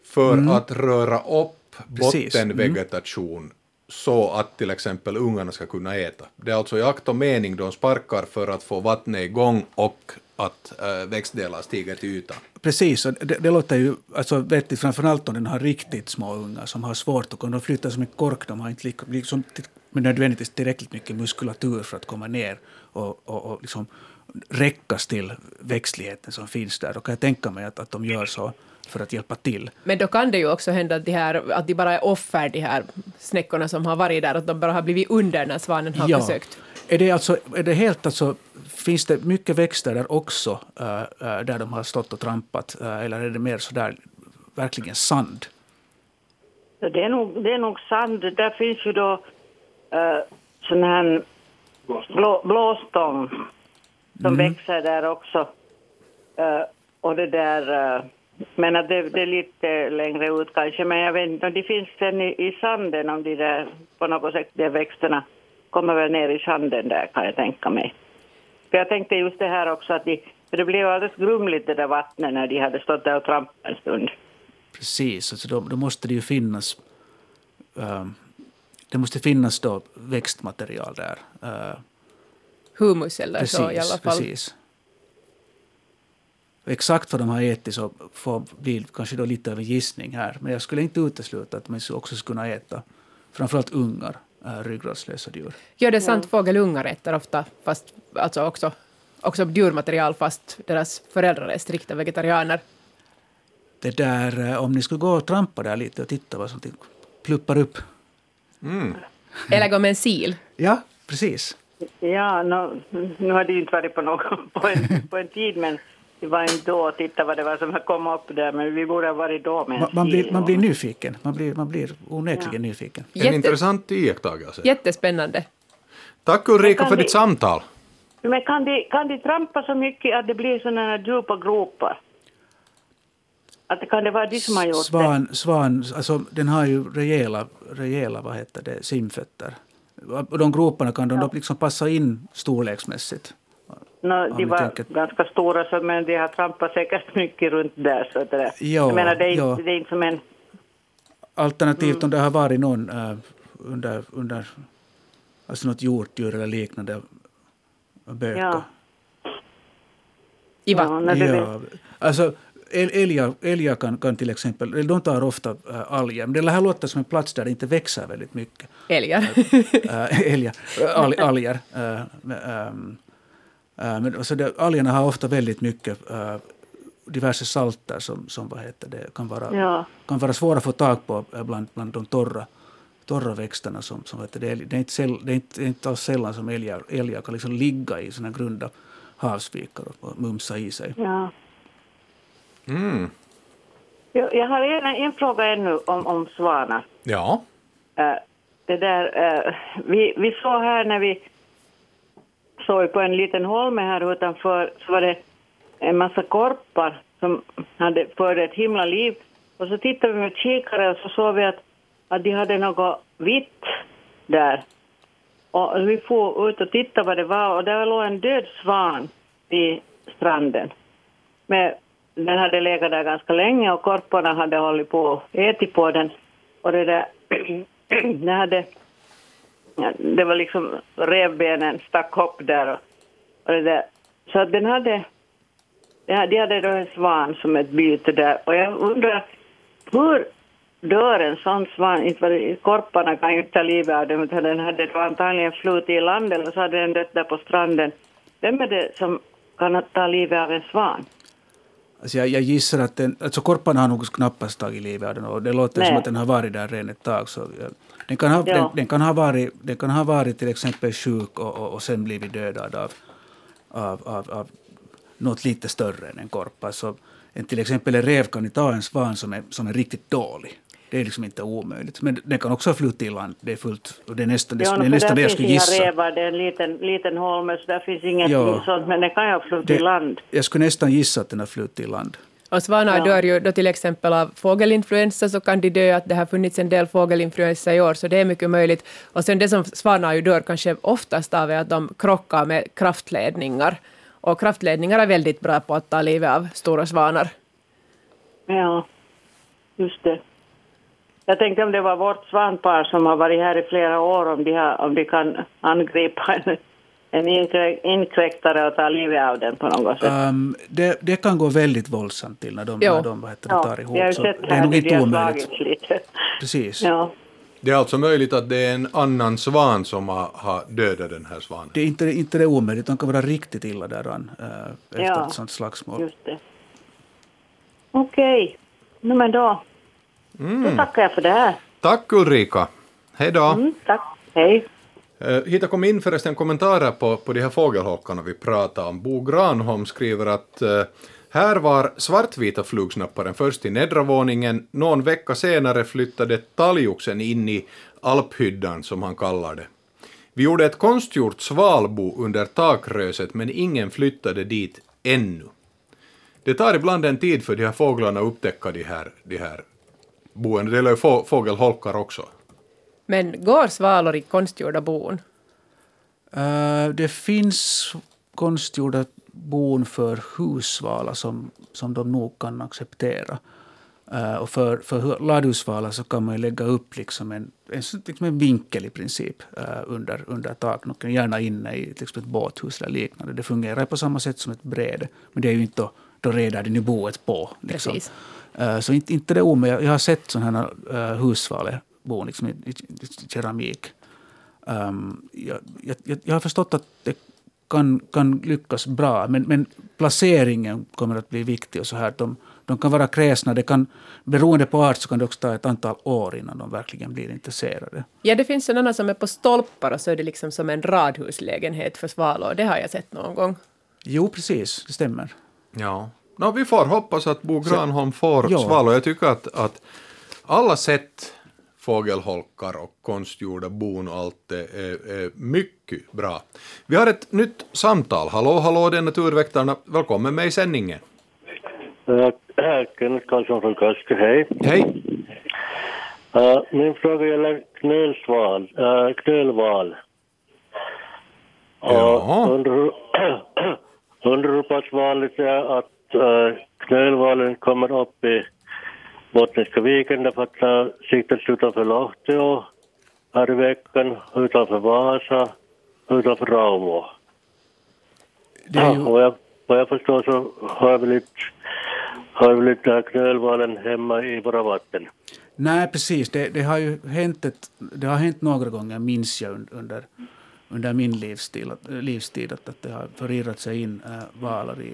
S1: för mm. att röra upp bottenvegetation mm så att till exempel ungarna ska kunna äta. Det är alltså i akt och mening de sparkar för att få vattnet igång och att äh, växtdelar stiger till ytan.
S3: Precis, och det, det låter ju alltså, vettigt framförallt om den har riktigt små ungar som har svårt att de flytta som en kork, de har inte lika, liksom, nödvändigtvis tillräckligt mycket muskulatur för att komma ner och, och, och liksom räckas till växtligheten som finns där. Då kan jag tänka mig att, att de gör så för att hjälpa till.
S4: Men då kan det ju också hända att de, här, att de bara är offer, de här snäckorna som har varit där, att de bara har blivit under när svanen har ja. försökt.
S3: Är det, alltså, är det helt alltså, finns det mycket växter där också, uh, uh, där de har stått och trampat, uh, eller är det mer så där verkligen sand?
S9: Det är nog, det är nog sand. Där finns ju då uh, sån här blå, blåstång som mm. växer där också. Uh, och det där, uh, men att det, det, är lite längre ut kanske, men jag vet inte om det finns sen i, i sanden, om de där på något sätt, de växterna kommer väl ner i sanden där kan jag tänka mig. För jag tänkte just det här också att de, det blev alldeles grumligt det där vattnet när de hade stått där och trampat en stund.
S3: Precis, alltså då, då måste det ju finnas uh, det måste finnas då växtmaterial där. Uh,
S4: Humus eller precis, så i alla fall.
S3: Precis. Exakt vad de har ätit så får bli kanske då lite av en gissning här. Men jag skulle inte utesluta att man också skulle kunna äta framförallt ungar äh, ryggradslösa djur.
S4: Ja, det är sant. Fågelungar äter ofta fast, alltså också, också djurmaterial fast deras föräldrar är strikta vegetarianer.
S3: Det där, äh, om ni skulle gå och trampa där lite och titta vad som pluppar upp.
S4: Mm. Eller gå med en sil.
S3: Ja, precis.
S9: Ja, no, nu har det ju inte varit på, någon, *laughs* på, en, på en tid, men inte då och tittade vad det var som kom upp där, men vi borde ha varit då med
S3: man, man, blir, man blir nyfiken. Man blir, man blir onekligen ja. nyfiken.
S1: En Jätte... intressant iakttagelse.
S4: Jättespännande.
S1: Tack Ulrika för ditt samtal.
S9: Men kan de, kan de trampa så mycket att det blir sådana här djupa gropar? Att det kan det vara de som har gjort
S3: svan, det? Svan, alltså den har ju rejäla, rejäla vad heter det, simfötter. Och de groparna kan de ja. liksom passa in storleksmässigt.
S9: No, de var tänker... ganska stora, så, men de har trampat säkert *laughs* mycket runt där. Så det, ja, jag menar, det är, ja. det är inte som en...
S3: Alternativt mm. om det har varit någon uh, under, under alltså något hjortdjur eller liknande böka. Ja.
S4: I vattnet?
S3: Ja, alltså, älgar, älgar kan, kan till exempel, de tar ofta äh, alger, men det här låter som en plats där det inte växer väldigt mycket.
S4: Älgar?
S3: äh, älgar, al, alger. Äh, ähm, Äh, men alltså det, algerna har ofta väldigt mycket äh, diverse salter som, som vad heter det, kan, vara, ja. kan vara svåra att få tag på äh, bland, bland de torra, torra växterna. Som, som heter det, det, är inte säll, det är inte, det är inte alls sällan som älgar, älgar kan liksom ligga i såna grunda havsvikar och mumsa i sig.
S9: Ja.
S1: Mm.
S9: Jag, jag har en, en fråga ännu om, om svanar.
S1: Ja.
S9: Uh, det där, uh, vi, vi såg här när vi såg på en liten holme här utanför så var det en massa korpar som hade förde ett himla liv. Och så tittade vi med kikare och så såg vi att, att de hade något vitt där. Och vi får ut och titta vad det var och där låg en död svan vid stranden. Men den hade legat där ganska länge och korparna hade hållit på och ätit på den. Och det där, *clears throat* den hade, det var liksom revbenen stack upp där och, och det där. Så att den hade, de hade då en svan som ett byte där och jag undrar hur dör en sån svan? Inte korparna kan ju inte ta livet av den utan den hade då antagligen flutit i land eller så hade den dött där på stranden. Vem är det som kan ta livet av en svan?
S3: Alltså jag, jag gissar att den, alltså korparna har nog knappast tagit livet av den och det låter
S9: Nej.
S3: som att den har varit där redan ett tag. Så ja, den, kan ha,
S9: Ja.
S3: den, den, kan ha varit, den kan ha varit till exempel sjuk och, och, och sen blivit dödad av, av, av, av något lite större än en korp. Alltså, en, till exempel en rev kan ju ta en svan som är, som är riktigt dålig. Det är liksom inte omöjligt. Men den kan också ha flutit i land. Det är fullt. Och det är nästan det,
S9: Ja,
S3: det, är nästan det jag skulle gissa.
S9: revar, det är en liten, liten holme så där finns ingenting
S3: Ja.
S9: sånt men det kan ju ha flutit i land.
S3: jag skulle nästan gissa att den har flutit i land.
S4: Och svanar
S9: Ja.
S4: dör ju då till exempel av fågelinfluensa, så kan de dö, att det har funnits en del fågelinfluensa i år, så det är mycket möjligt. Och sen det som svanar ju dör kanske oftast av är att de krockar med kraftledningar. Och kraftledningar är väldigt bra på att ta livet av stora svanar.
S9: Ja, just det. Jag tänkte om det var vårt svanpar som har varit här i flera år, om de, har, om de kan angripa en, en inkrä- inkräktare och ta livet av den på något sätt.
S3: Um, det, det kan gå väldigt våldsamt till när de,
S4: Jo.
S3: när de vad heter det,
S9: ja,
S3: tar ihop.
S9: ju
S3: Så det är nog inte omöjligt.
S9: lite.
S3: Precis.
S9: Ja.
S1: Det är alltså möjligt att det är en annan svan som har, har dödat den här svanen.
S3: Det är inte, inte det omöjligt, de kan vara riktigt illa däran uh, efter
S9: Ja.
S3: ett sånt slagsmål.
S9: Just det. Okej, no, men då, då tackar jag för det här.
S1: Tack Ulrika. Hej då.
S9: Mm, tack, hej.
S1: Eh, hitta kom in förresten kommentarer på, på de här fågelholkarna vi pratade om. Bo Granholm skriver att eh, här var svartvita flugsnapparen först i nedre våningen. Någon vecka senare flyttade talgoxen in i alphyddan, som han kallar det. Vi gjorde ett konstgjort svalbo under takröset, men ingen flyttade dit ännu. Det tar ibland en tid för de här fåglarna att upptäcka de här, de här boende. Det gäller ju få, fågelholkar också.
S4: Men går svalor i konstgjorda bon?
S3: Eh, det finns konstgjorda bon för hussvala som, som de nog kan acceptera. Eh, och för, för ladusvala så kan man lägga upp liksom en, en, liksom en vinkel i princip eh, under, under taknocken, gärna inne i till exempel ett båthus eller liknande. Det fungerar på samma sätt som ett bräde, men det är ju inte då, då redar den ju boet på. Liksom. Eh, så inte, inte det omöjligt. Jag har sett sådana här uh, hussvalebon liksom i, i, i keramik. Um, jag, jag, jag- jag har förstått att det kan, kan lyckas bra, men, men placeringen kommer att bli viktig. och så här. De, de kan vara kräsna. Det kan, beroende på art så kan det också ta ett antal år innan de verkligen blir intresserade.
S4: Ja, det finns sådana som är på stolpar och så är det liksom som en radhuslägenhet för svalor. Det har jag sett någon gång.
S3: Jo, precis. Det stämmer.
S1: Ja. No, vi får hoppas att Bo Granholm får
S3: Ja.
S1: svalor. Jag tycker att, att alla sätt fågelholkar och konstgjorda bon och allt det är, är mycket bra. Vi har ett nytt samtal. Hallå, hallå, det är Naturväktarna. Välkommen med i sändningen.
S10: Uh, Kenneth Karlsson från Kaskö, hej.
S1: Hej.
S10: Uh, min fråga gäller knölsval, uh, knölval.
S1: Ja.
S10: Och *clears throat* Undrar hur- pass vanligt det är att uh, knölvalen kommer upp i Bottniska viken därför att har siktats utanför Lahtio här i veckan, utanför Vasa, utanför Raumo.
S3: Det är ju,
S10: Vad jag, vad jag förstår så har vi lite, har vi lite knölvalen hemma i våra vatten.
S3: nej, precis. Det, det, har ju hänt ett, det har hänt några gånger, minns jag, un- under, under min livstid, att, livstid att, att det har förirrat sig in äh, valar i,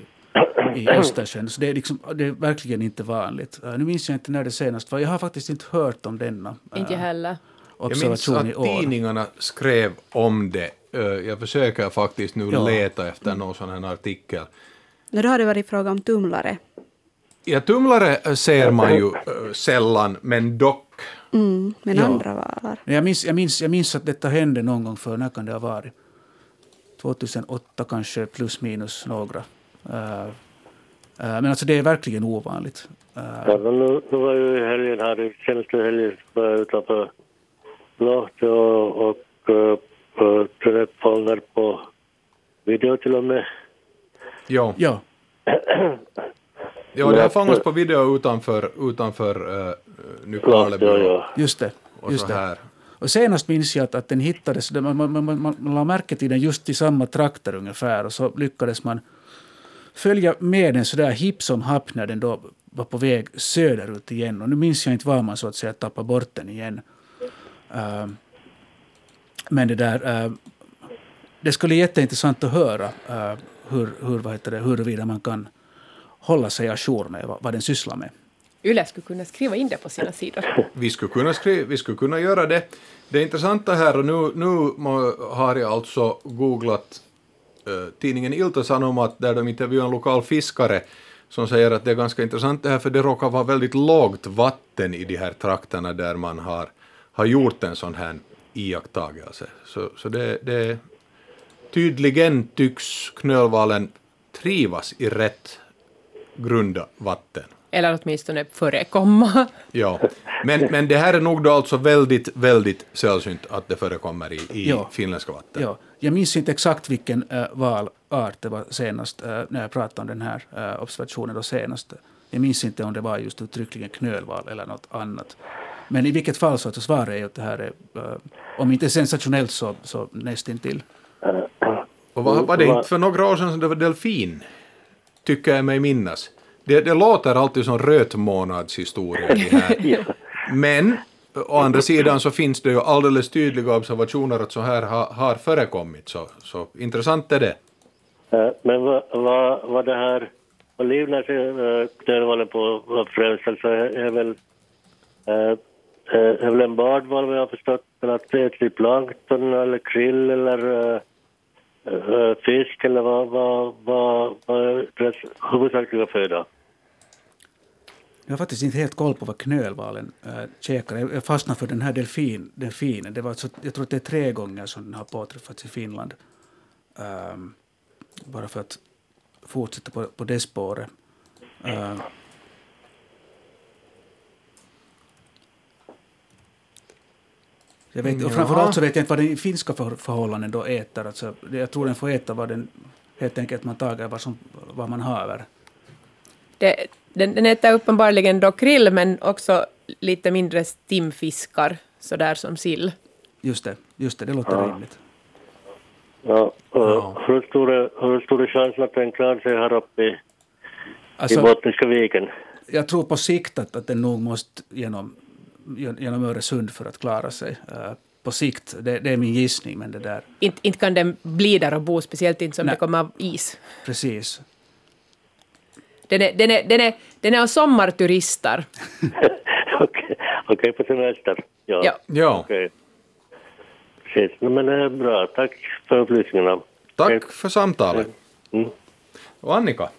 S3: i Östersjön. Så det är, liksom, det är verkligen inte vanligt. Äh, nu minns jag inte när det senast var. Jag har faktiskt inte hört om denna äh,
S4: Inte jag heller.
S1: Jag minns
S3: observation i
S1: att
S3: år.
S1: tidningarna skrev om det. Eh, Jag försöker faktiskt nu
S3: Ja.
S1: leta efter någon sån här artikel.
S2: Nu då har det varit fråga om tumlare.
S1: Ja, tumlare ser man ju eh, sällan, men dock.
S2: Mm, men
S3: Ja.
S2: andra valar.
S3: Jag minns, jag, minns, jag minns att detta hände någon gång för när kan det ha varit? 2008 kanske, plus minus några. Eh, men alltså det är verkligen ovanligt. Eh,
S10: Ja, men nu, nu var ju helgen här, i senaste helgen var jag utanför Lahtio och, och eh, och fångad på video till och med.
S1: Ja,
S3: Ja,
S1: ja det har fångats på video utanför, utanför uh, Nykarleby
S10: ja, ja.
S3: just det.
S1: och
S3: Just
S1: så
S3: det.
S1: här.
S3: Och senast minns jag att, att den hittades, man, man, man, man, man la märke till den just i samma trakter ungefär och så lyckades man följa med den sådär hipp som happ när den då var på väg söderut igen. Och nu minns jag inte var man så att säga tappade bort den igen. Uh, men det där, uh, det skulle bli jätteintressant att höra uh, hur, hur, vad heter det, huruvida man kan hålla sig ajour med vad, vad den sysslar med.
S4: Yle skulle kunna skriva in det på sina sidor.
S1: Vi skulle kunna, skri- vi skulle kunna göra det. Det intressanta här, och nu, nu har jag alltså googlat tidningen Ilta-Sanomat där de intervjuar en lokal fiskare som säger att det är ganska intressant det här för det råkar vara väldigt lågt vatten i de här trakterna där man har, har gjort en sån här iakttagelse. Så, så det, det tydligen tycks knölvalen trivas i rätt grunda vatten.
S4: Eller åtminstone förekomma. *laughs*
S1: Ja, men, men det här är nog då alltså väldigt, väldigt sällsynt att det förekommer i, i
S3: Ja.
S1: finländska vatten.
S3: Ja, jag minns inte exakt vilken äh, valart det var senast, äh, när jag pratade om den här äh, observationen då senast. Jag minns inte om det var just uttryckligen knölval eller något annat. Men i vilket fall så att svaret är att det här är, äh, om inte sensationellt så, så nästintill.
S1: Och var, var det inte för några år sedan som det var delfin? Tycker jag mig minnas. Det, det låter alltid som rötmånadshistoria det här. *laughs* Men å andra sidan så finns det ju alldeles tydliga observationer att så här har, har förekommit. Så, så intressant är det.
S10: Eh, Men vad, vad, vad det här, vad livnär sig äh, knölvalen på vad främst alltså är, väl äh, är väl en badval vad jag har förstått, men att det är typ plankton eller krill eller äh, fisk eller vad, vad, vad, vad är deras huvudsakliga föda?
S3: Jag har faktiskt inte helt koll på vad knölvalen äh, käkar. Jag fastnade för den här delfin, delfinen. Det var alltså, jag tror att det är tre gånger som den har påträffats i Finland. Ehm, bara för att fortsätta på, på det spåret. Ehm, jag vet, och framförallt så vet jag inte vad den finska för, förhållanden då äter. Alltså, jag tror den får äta vad den helt enkelt man tager vad, som, vad man haver.
S4: Det, den, den äter uppenbarligen då krill, men också lite mindre stimfiskar, sådär som sill.
S3: Just det, just det, det låter rimligt.
S10: Ja,
S1: Ja.
S10: Hur, stor är, hur stor är chansen att den klarar sig här uppe i, i
S3: Alltså,
S10: Bottniska viken?
S3: jag tror på sikt att, att den nog måste genom, genom Öresund för att klara sig. Eh, på sikt, det, det är min gissning, men det där,
S4: Inte, inte kan den bli där och bo, speciellt inte som
S3: Nej.
S4: det kommer av is.
S3: precis.
S4: Den är, den är, den är, den är av sommarturister. *laughs*
S10: Okej, okej, på semester. Ja.
S4: Ja.
S1: Ja,
S10: Okej. Precis, No, men det är bra. Tack för upplysningarna.
S1: tack för samtalet.
S10: Mm.
S1: Och Annika?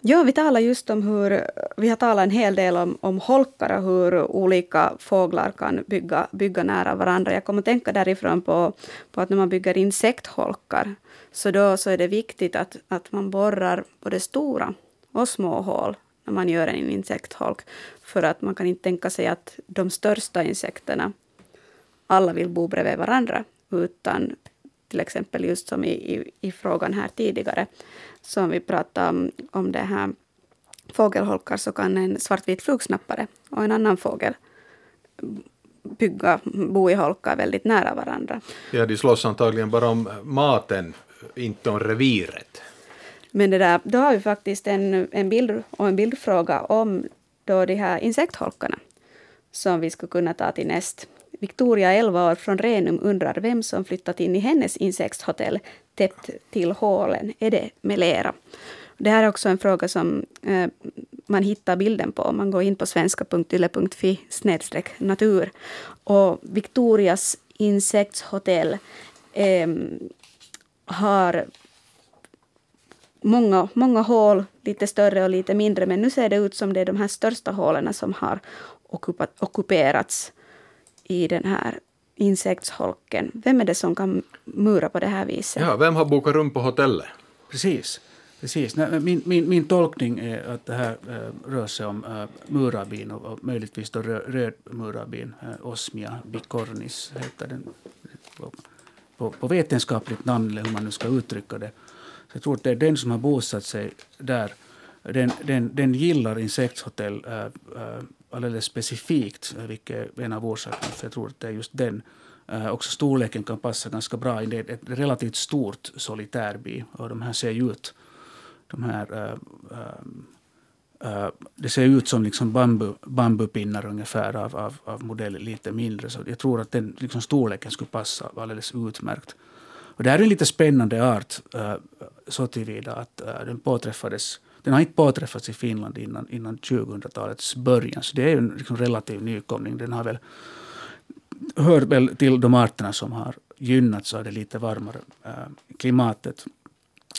S2: Ja, vi talar just om hur, vi har talat en hel del om, om holkar och hur olika fåglar kan bygga, bygga nära varandra. Jag kommer att tänka därifrån på, på att när man bygger insektholkar, så då så är det viktigt att, att man borrar både stora och små hål när man gör en insektholk. För att man kan inte tänka sig att de största insekterna alla vill bo bredvid varandra, utan till exempel just som i, i, i frågan här tidigare, som vi pratade om, om det här fågelholkar, så kan en svartvit flugsnappare och en annan fågel bygga, bo i holkar väldigt nära varandra.
S1: Ja, de slåss antagligen bara om maten, inte om reviret.
S2: Men det där, då har vi faktiskt en, en bild och en bildfråga om då de här insektholkarna som vi skulle kunna ta till näst. Victoria, 11 år, från Renum undrar vem som flyttat in i hennes insektshotell täppt till hålen. Är det med lera? Det här är också en fråga som eh, man hittar bilden på om man går in på svenska.yle.fi natur. Och Victorias insektshotell eh, har många, många hål, lite större och lite mindre, men nu ser det ut som det är de här största hålen som har ockuperats i den här insektsholken. Vem är det som kan mura på det här viset?
S1: Ja, vem har bokat rum på hotellet?
S3: Precis. Precis. Min, min, min tolkning är att det här äh, rör sig om äh, murarbin och, och möjligtvis då röd, röd murarbin, äh, Osmia bicornis heter den på, på vetenskapligt namn, eller hur man nu ska uttrycka det. Så jag tror att det är den som har bosatt sig där. Den, den, den gillar insektshotell äh, äh, alldeles specifikt, eh, vilket är en av orsakerna. För jag tror att det är just den. Äh, också storleken kan passa ganska bra in. Det är ett relativt stort solitärby och de här ser ju ut, de här Uh, det ser ut som liksom bambu, bambupinnar ungefär av, av, av modell lite mindre. Så jag tror att den liksom storleken skulle passa alldeles utmärkt. Och det här är en lite spännande art uh, så tillvida att uh, den påträffades den har inte påträffats i Finland innan, innan 2000-talets början, så det är en liksom relativ nykomling. Den har väl, hör väl till de arterna som har gynnats av det lite varmare äh, klimatet.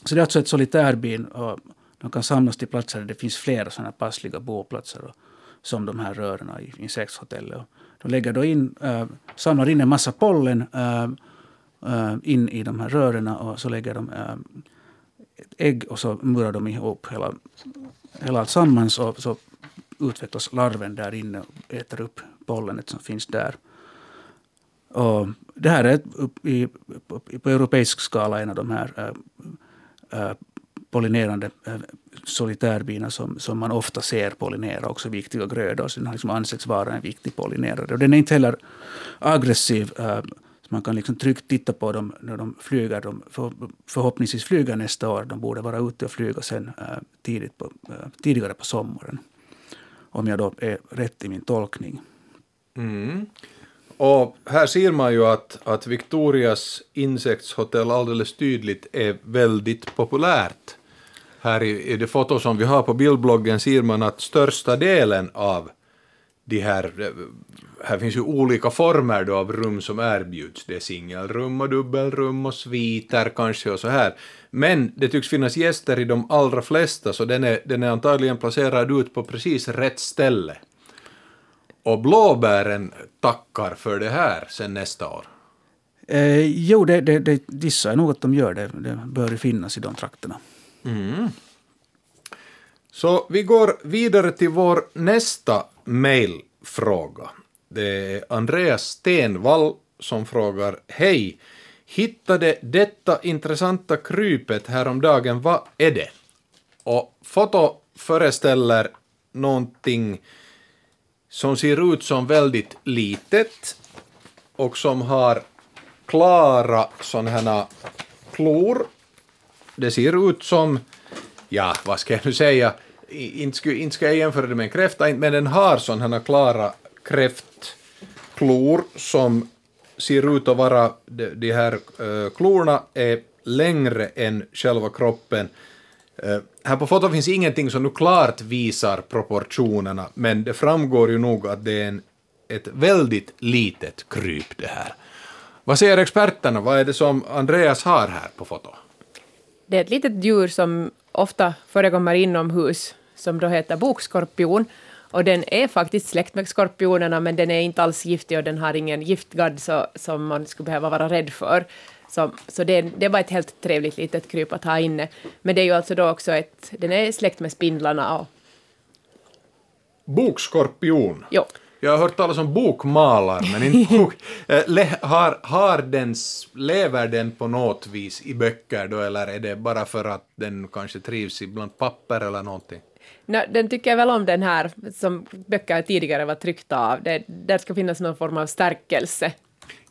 S3: Så det är alltså ett solitärbin och de kan samlas till platser där det finns flera sådana passliga boplatser och, som de här rörorna i insektshotellet. De lägger då in, äh, samlar in en massa pollen äh, äh, in i de här rörorna och så lägger de äh, ägg och så murar de ihop hela, hela alltsammans och så utvecklas larven där inne och äter upp pollenet som finns där. Och det här är i, på, på europeisk skala en av de här äh, äh pollinerande äh, solitärbina som, som man ofta ser pollinera också viktiga grödor. Så den har liksom ansetts vara en viktig pollinerare. Och den är inte heller aggressiv. Äh, man kan liksom tryggt titta på dem när de flyger. De för, förhoppningsvis flyger nästa år. De borde vara ute och flyga sen äh, tidigt på, äh, tidigare på sommaren. Om jag då är rätt i min tolkning.
S1: Mm. Och här ser man ju att, att Victorias insektshotell alldeles tydligt är väldigt populärt. Här i, i det foto som vi har på bildbloggen ser man att största delen av de här, här finns ju olika former då av rum som erbjuds. Det är singelrum och dubbelrum och sviter kanske och så här. Men det tycks finnas gäster i de allra flesta så den är, den är antagligen placerad ut på precis rätt ställe. Och blåbären tackar för det här sen nästa år.
S3: Eh, jo, det, det, det gissar jag nog att de gör. Det, det bör finnas i de trakterna.
S1: Mm. Så vi går vidare till vår nästa mejlfråga. Det är Andreas Stenvall som frågar Hej! Hittade detta intressanta krypet häromdagen, vad är det? Och foto föreställer någonting som ser ut som väldigt litet och som har klara sådana här klor. Det ser ut som, ja, vad ska jag nu säga, inte ska, inte ska jag jämföra det med en kräfta, men den har sådana här klara kräftklor som ser ut att vara, de, de här äh, klorna är längre än själva kroppen. Äh, här på fotot finns ingenting som nu klart visar proportionerna, men det framgår ju nog att det är en, ett väldigt litet kryp det här. Vad säger experterna? Vad är det som Andreas har här på fotot?
S4: Det är ett litet djur som ofta förekommer inomhus, som då heter bokskorpion. Och den är faktiskt släkt med skorpionerna, men den är inte alls giftig och den har ingen giftgadd så, som man skulle behöva vara rädd för. Så, så det, det var ett helt trevligt litet kryp att ha inne. Men det är ju alltså då också ett, den är släkt med spindlarna och...
S1: Bokskorpion?
S4: Jo.
S1: Jag har hört talas om bokmalare, men inte *laughs* bok. Eh, har, har den, lever den på något vis i böcker då, eller är det bara för att den kanske trivs bland papper eller någonting?
S4: No, den tycker väl om den här som böcker tidigare var tryckta av. Det, där ska finnas någon form av stärkelse.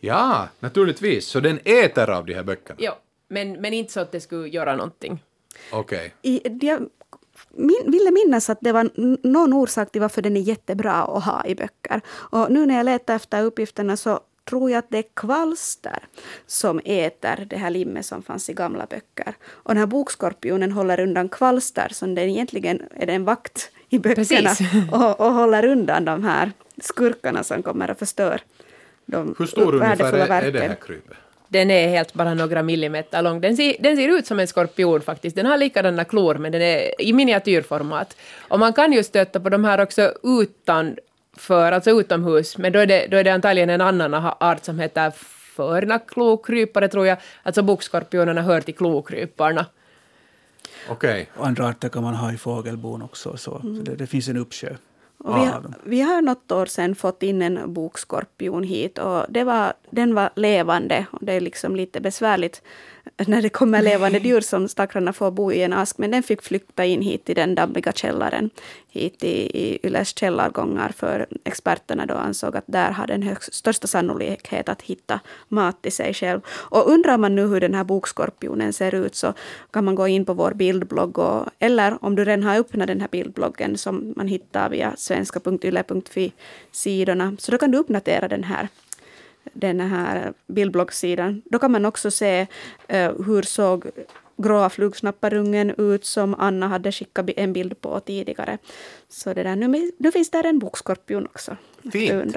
S1: Ja, naturligtvis. Så den äter av de här böckerna?
S4: Ja, men, men inte så att det skulle göra någonting.
S1: Okej.
S2: Okay min, ville minnas att det var någon orsak till varför den är jättebra att ha i böcker. Och nu när jag letar efter uppgifterna så tror jag att det är kvalster som äter det här limmet som fanns i gamla böcker. Och den här bokskorpionen håller undan kvalster, som den egentligen är en vakt i böckerna *laughs* och, och, håller undan de här skurkarna som kommer och förstör de
S1: Hur stor ungefär är, är det här krypet?
S4: Den är helt bara några millimeter lång. Den ser, den ser ut som en skorpion faktiskt. Den har likadana klor men den är i miniatyrformat. Och man kan ju stöta på de här också utanför, alltså utomhus, men då är det, då är det antagligen en annan art som heter förnaklokrypare tror jag. Alltså bokskorpionerna hör till klokryparna.
S1: Okej.
S3: Okay. Andra arter kan man ha i fågelbon också. Så, mm. så det, det, finns en uppsjö.
S2: Och vi, har, vi har något år sedan fått in en bokskorpion hit och det var, den var levande. Och det är liksom lite besvärligt när det kommer levande djur som stackarna får bo i en ask. Men den fick flytta in hit i den dammiga källaren, hit i, i Yles källargångar. För experterna då ansåg att där hade den högst, största sannolikhet att hitta mat till sig själv. Och undrar man nu hur den här bokskorpionen ser ut så kan man gå in på vår bildblogg. Och, eller om du redan har öppnat den här bildbloggen som man hittar via svenska.yle.fi sidorna. Så då kan du uppdatera den här den här bildblogssidan. Då kan man också se uh, hur såg gråa flugsnapparungen ut som Anna hade skickat en bild på tidigare. Så det där, nu, nu finns där en bokskorpion också.
S1: Fint.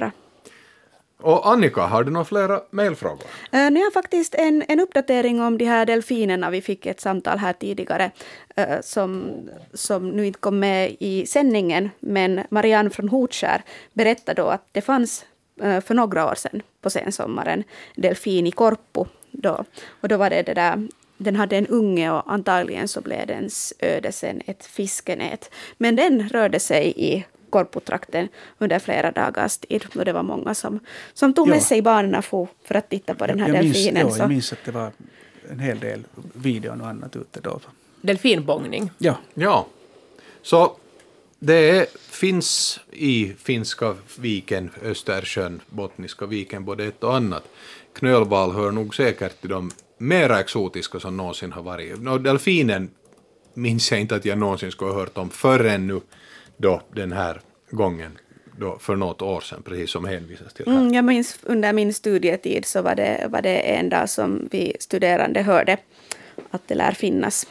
S1: Och Annika, har du några flera mejlfrågor?
S2: Uh, nu har faktiskt en, en uppdatering om de här delfinerna. Vi fick ett samtal här tidigare uh, som, som nu inte kom med i sändningen. Men Marianne från Hotskär berättade då att det fanns för några år sedan på sensommaren delfin i Korpo. Då. Och då var det det där den hade en unge och antagligen så blev dens öde sen ett fiskenät. Men den rörde sig i Korpotrakten under flera dagars tid. Och det var många som, som tog med sig barnen för, för att titta på den här
S3: jag
S2: delfinen.
S3: Minns, ja, jag minns att det var en hel del videon och annat ute då.
S4: Delfinbångning?
S3: Ja.
S1: Ja. Så det finns i Finska viken, Östersjön, Bottniska viken, både ett och annat. Knölval hör nog säkert till de mera exotiska som någonsin har varit. No, delfinen minns jag inte att jag någonsin skulle ha hört om förrän nu då den här gången då för något år sedan, precis som hänvisas till här.
S2: Mm, jag minns under min studietid så var det, var det en dag som vi studerande hörde att det lär finnas.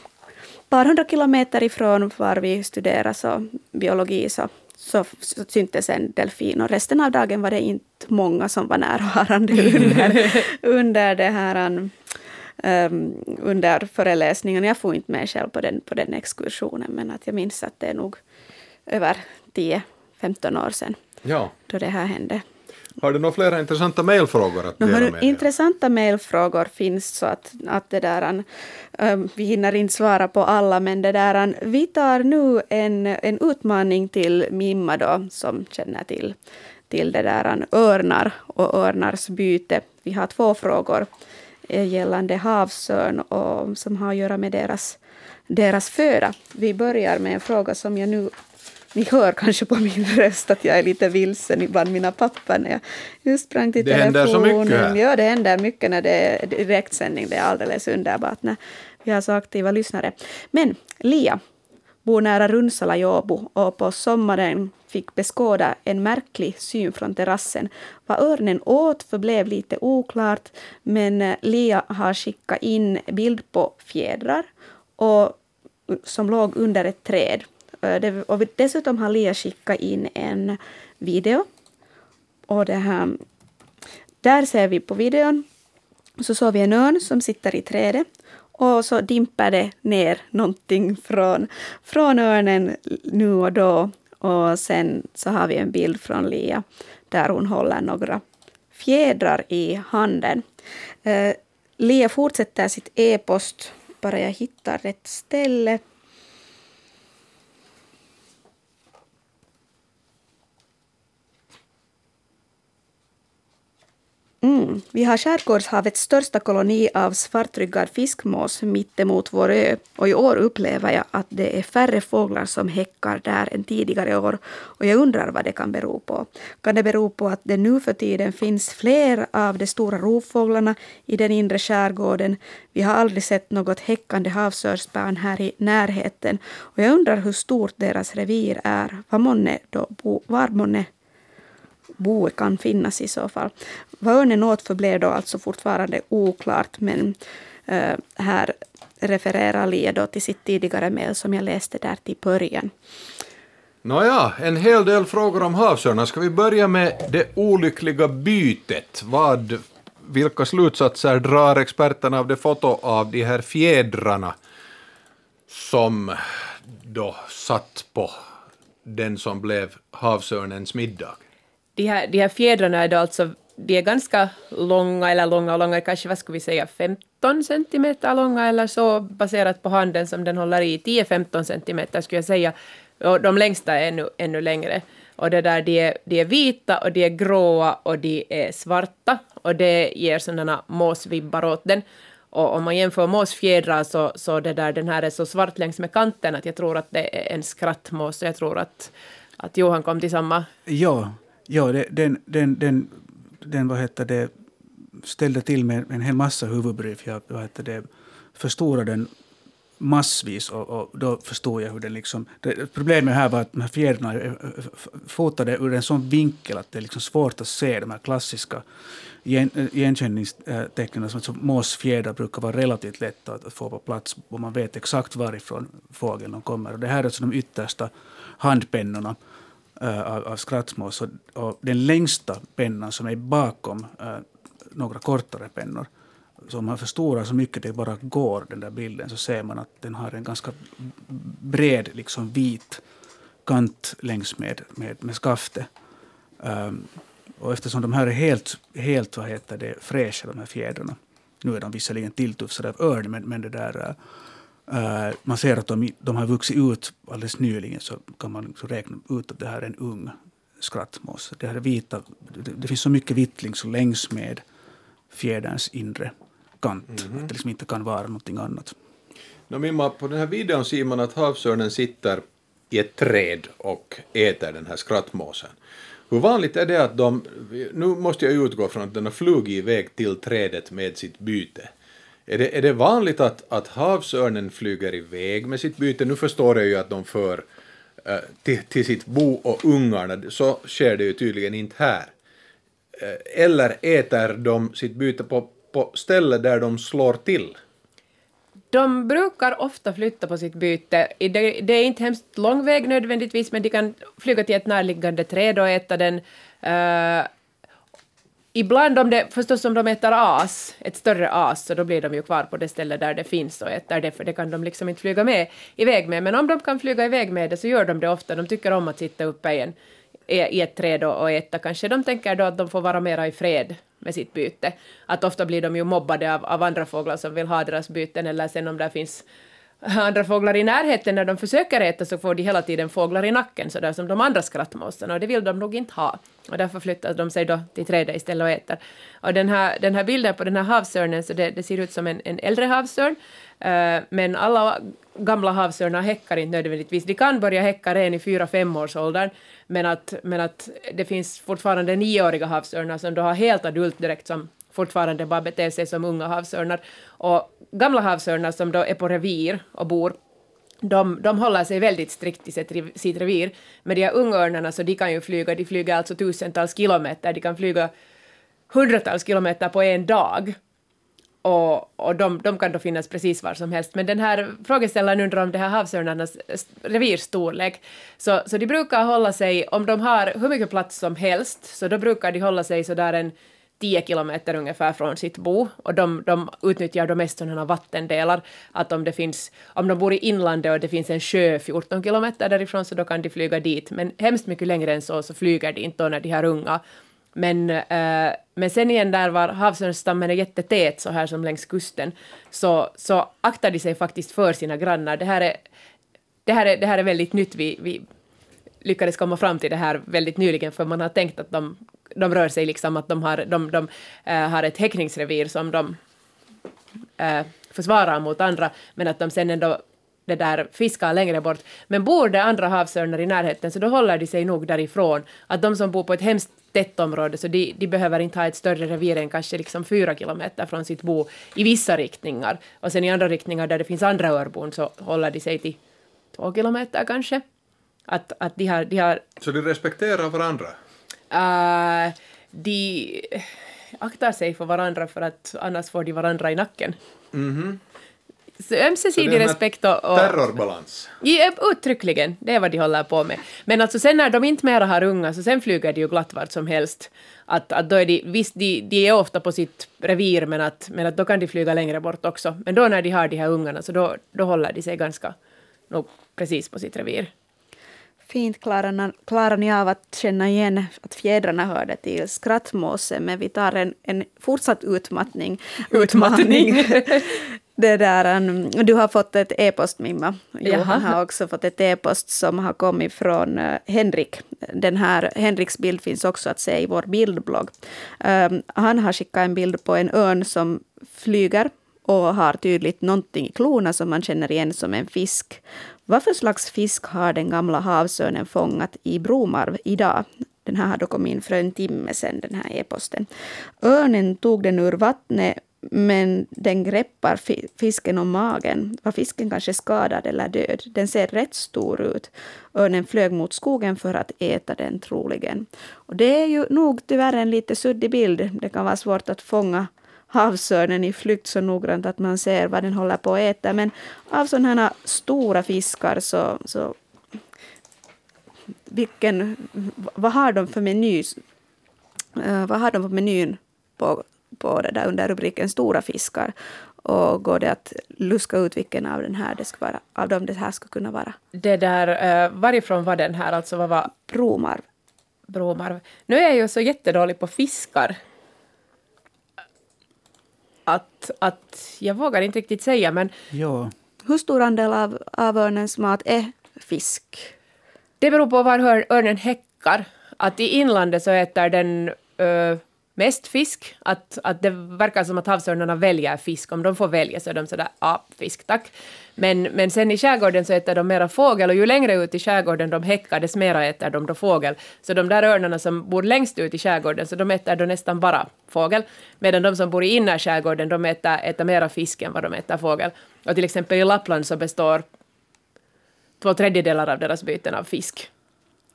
S2: Par hundra kilometer ifrån var vi studerade så, biologi så, så, så syntes en delfin och resten av dagen var det inte många som var närvarande *laughs* under, under det här um, under föreläsningen. Jag får inte med själv på den, på den exkursionen men att jag minns att det är nog över 10-15 år sedan
S1: ja.
S2: då det här hände.
S1: Har du några flera intressanta mejlfrågor att dela med dig
S2: Intressanta mejlfrågor finns så att, att det där, um, vi hinner inte svara på alla men det där, vi tar nu en, en utmaning till Mimma då som känner till, till det där örnar och örnars byte. Vi har två frågor eh, gällande havsörn och som har att göra med deras, deras föda. Vi börjar med en fråga som jag nu ni hör kanske på min röst att jag är lite vilsen ibland mina papper när jag just sprang till
S1: det
S2: telefonen.
S1: Det händer så mycket här.
S2: Ja, det händer mycket när det är direktsändning. Det är alldeles underbart när vi har så aktiva lyssnare. Men Lia bor nära Runsala i Åbo och på sommaren fick beskåda en märklig syn från terrassen. Vad örnen åt förblev lite oklart, men Lia har skickat in bild på fjädrar och, som låg under ett träd. Eh, det, och dessutom har Lia skickat in en video. Och det här, där ser vi på videon så såg vi en örn som sitter i trädet och så dimper det ner någonting från, från örnen nu och då. Och sen så har vi en bild från Lia där hon håller några fjädrar i handen. Eh, Lia fortsätter sitt e-post, bara jag hittar rätt ställe. Mm. Vi har skärgårdshavets största koloni av svartryggad fiskmås mittemot vår ö. Och i år upplever jag att det är färre fåglar som häckar där än tidigare år. Och jag undrar vad det kan bero på. Kan det bero på att det nu för tiden finns fler av de stora rovfåglarna i den inre skärgården? Vi har aldrig sett något häckande havsörsbarn här i närheten. Och jag undrar hur stort deras revir är. Var månne då bo, var månne boet kan finnas i så fall. Vad örnen åt förblev då alltså fortfarande oklart, men eh, här refererar Lia då till sitt tidigare mejl som jag läste där till början.
S1: Nåja, en hel del frågor om havsörnar. Ska vi börja med det olyckliga bytet? Vad, vilka slutsatser drar experterna av det foto av de här fjädrarna som då satt på den som blev havsörnens middag?
S4: De här, de här fjädrarna är då alltså de är ganska långa, eller långa och långa, kanske vad skulle vi säga 15 centimeter långa eller så baserat på handen som den håller i, 10-15 centimeter skulle jag säga. Och de längsta är ännu, ännu längre. Och det där, de, är, de är vita och de är gråa och de är svarta och det ger sådana måsvibbar åt den. Och om man jämför måsfjädrar så, så det där, den här är så svart längs med kanten att jag tror att det är en skrattmås. och jag tror att, att Johan kom till samma...
S3: Ja, ja det, den, den, den, den vad heter det, ställde till med en hel massa huvudbry. Jag vad heter det, förstorade den massvis och, och, då förstod jag hur den liksom... Det, problemet här var att de här fjädrarna är eh, eh, fotade ur en sån vinkel att det är liksom svårt att se de här klassiska eh, igenkänningstecknen. Som måsfjädrar brukar vara relativt lätta att få på plats och man vet exakt varifrån fågeln kommer. Och det här är alltså de yttersta handpennorna uh, av, av skrattmås. Och, och, den längsta pennan som är bakom uh, några kortare pennor så om man förstorar så mycket det bara går, den där bilden, så ser man att den har en ganska bred liksom vit kant längs med, med, med skaftet. Um, och eftersom de här är helt, helt vad heter det, fräscha, de här fjädrarna, nu är de visserligen tilltufsade av örn, men, men det där, eh, uh, man ser att de, de har vuxit ut alldeles nyligen, så kan man liksom räkna ut att det här är en ung skrattmås. Det, här är vita, det, det finns så mycket vitt liksom längs med fjäderns inre kant. Mm -hmm. Att det liksom inte kan vara någonting annat.
S1: No, Mimma, på den här videon ser man att havsörnen sitter i ett träd och äter den här skrattmåsen. Hur vanligt är det att de, nu måste jag utgå från att den har flugit iväg till trädet med sitt byte. Är det, är det vanligt att, att havsörnen flyger iväg med sitt byte? Nu förstår jag ju att de för äh, till, till sitt bo och ungarna, så sker det ju tydligen inte här. Äh, eller äter de sitt byte på på ställen där de slår till?
S4: De brukar ofta flytta på sitt byte. Det, det, är inte hemskt lång väg nödvändigtvis, men de kan flyga till ett närliggande träd och äta den. Uh, ibland om det, förstås om de äter as, ett större as, så då blir de ju kvar på det ställe där det finns och äter det, för det kan de liksom inte flyga med, iväg med. Men om de kan flyga iväg med det så gör de det ofta. De tycker om att sitta uppe i, en, i ett träd och äta. Kanske de tänker då att de får vara mera i fred med sitt byte. Att ofta blir de ju mobbade av, av andra fåglar som vill ha deras byten eller sen om det finns andra fåglar i närheten när de försöker äta så får de hela tiden fåglar i nacken sådär som de andra skrattmåsarna och det vill de nog inte ha. Och därför flyttar de sig då till trädet istället och äter. Och den här, den här bilden på den här havsörnen så det, det ser ut som en, en äldre havsörn uh, men alla gamla havsörnar häckar inte nödvändigtvis. De kan börja häcka redan i fyra femårsåldern men att, men att det finns fortfarande nioåriga havsörnar som då har helt adult direkt som fortfarande bara beter sig som unga havsörnar. Och gamla havsörnar som då är på revir och bor de, de håller sig väldigt strikt i sitt, sitt revir. Men de här ungörnarna så de kan ju flyga, de flyger alltså tusentals kilometer, de kan flyga hundratals kilometer på en dag. Och, och de, de, kan då finnas precis var som helst. Men den här frågeställaren undrar om det här havsörnarnas revirstorlek. Så, så de brukar hålla sig, om de har hur mycket plats som helst, så då brukar de hålla sig sådär en 10 kilometer ungefär från sitt bo och de, de utnyttjar då mest sådana vattendelar. Att om det finns, om de bor i inlandet och det finns en sjö 14 kilometer därifrån så då kan de flyga dit. Men hemskt mycket längre än så så flyger de inte då när de här unga. Men, äh, men sen igen där var havsörnsstammen är jättetät så här som längs kusten så, så aktar de sig faktiskt för sina grannar. Det här är, det här är, det här är väldigt nytt. Vi, vi lyckades komma fram till det här väldigt nyligen för man har tänkt att de de rör sig liksom att de har, de, de, äh, har ett häckningsrevir som de äh, försvarar mot andra, men att de sen ändå det där fiskar längre bort. Men bor det andra havsörnar i närheten så då håller de sig nog därifrån. Att de som bor på ett hemskt tätt område så de, de behöver inte ha ett större revir än kanske liksom fyra kilometer från sitt bo i vissa riktningar. Och sen i andra riktningar där det finns andra örbon så håller de sig till två kilometer kanske. Att, att de har, de har...
S1: Så de respekterar varandra?
S4: Uh, de aktar sig för varandra för att annars får de varandra i nacken.
S1: Mm -hmm.
S4: Så ömsesidig respekt och, och...
S1: Terrorbalans?
S4: Ja, uttryckligen. Det är vad de håller på med. Men alltså sen när de inte mera har unga, så sen flyger de ju glatt vart som helst. Att, att då är de, visst, de, de är ofta på sitt revir, men att, men att då kan de flyga längre bort också. Men då när de har de här ungarna, så då, då håller de sig ganska nog precis på sitt revir.
S2: Fint klarar ni av att känna igen att fjädrarna hörde till skrattmåse, men vi tar en, en fortsatt utmattning.
S4: Utmattning. *laughs*
S2: Det där, um, du har fått ett e-post, Mimma. Johan har också fått ett e-post som har kommit från uh, Henrik. Den här Henriks bild finns också att se i vår bildblogg. Um, han har skickat en bild på en örn som flyger och har tydligt någonting i klorna som man känner igen som en fisk. Vad för slags fisk har den gamla havsörnen fångat i Bromarv idag? Den här har då kommit in för en timme sedan, den här e-posten. Örnen tog den ur vattnet men den greppar fisken om magen. Var fisken kanske skadad eller död? Den ser rätt stor ut. Örnen flög mot skogen för att äta den troligen. Och det är ju nog tyvärr en lite suddig bild. Det kan vara svårt att fånga havsörnen i flykt så noggrant att man ser vad den håller på att äta. Men av sådana här stora fiskar så, så vilken, vad har de för meny? Eh, vad har de på menyn på, på det där under rubriken stora fiskar? Och går det att luska ut vilken av, den här det ska vara, av dem det här skulle kunna vara?
S4: Det där, uh, varifrån var den här? Alltså vad var
S2: Bromarv.
S4: Bromarv? Nu är jag ju så jättedålig på fiskar. Att, att jag vågar inte riktigt säga, men
S3: Ja.
S2: Hur stor andel av, av örnens mat är fisk?
S4: Det beror på var örnen häckar. Att i inlandet så äter den ö, mest fisk. Att, att det verkar som att havsörnarna väljer fisk. Om de får välja så är de sådär, ja, fisk tack. Men, men sen i skärgården så äter de mera fågel och ju längre ut i skärgården de häckar, desto mera äter de då fågel. Så de där örnarna som bor längst ut i skärgården, så de äter då nästan bara fågel. Medan de som bor i innerskärgården, de äter, äter mera fisk än vad de äter fågel. Och till exempel i Lappland så består två tredjedelar av deras byten av fisk.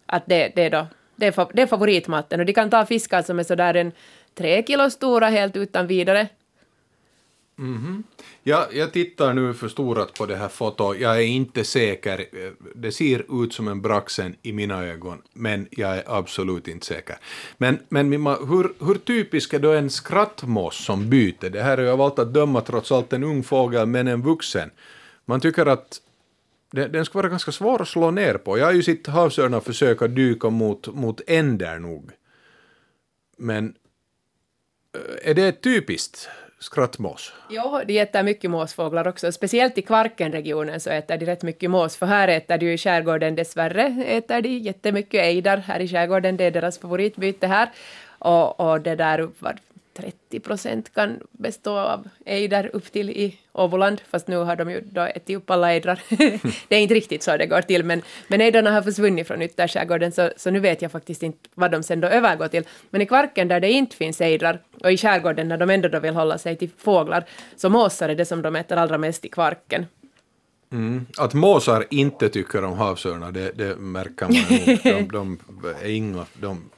S4: Att det, det, är då, det, är, fa- det är favoritmaten. Och de kan ta fiskar som är sådär en tre kilo stora helt utan vidare. Mhm.
S1: Ja, jag tittar nu förstorat på det här fotot. Jag är inte säker. Det ser ut som en braxen i mina ögon, men jag är absolut inte säker. Men, men Mimma, hur, hur typisk är då en skrattmås som byte? Det här är ju av allt att döma trots allt en ung fågel, men en vuxen. Man tycker att den, den ska vara ganska svår att slå ner på. Jag har ju sett havsörnar försöka dyka mot, mot änder nog. Men eh, är det typiskt skrattmås?
S4: Jo, de äter mycket måsfåglar också. Speciellt i Kvarkenregionen så äter de rätt mycket mås. För här äter de ju i skärgården dessvärre äter de jättemycket ejdar här i skärgården. Det är deras favoritbyte här. Och, och det där 30 procent kan bestå av ejdar upp till i Åboland, fast nu har de ju då ätit upp alla ejdrar. *laughs* det är inte riktigt så det går till, men, men ejdarna har försvunnit från ytterskärgården, så, så nu vet jag faktiskt inte vad de sen då övergår till. Men i Kvarken där det inte finns ejdrar, och i skärgården när de ändå då vill hålla sig till fåglar, så måsar är det som de äter allra mest i Kvarken.
S1: Mm. Att måsar inte tycker om havsörnar, det, det märker man nog. *laughs* De, de är inga... De,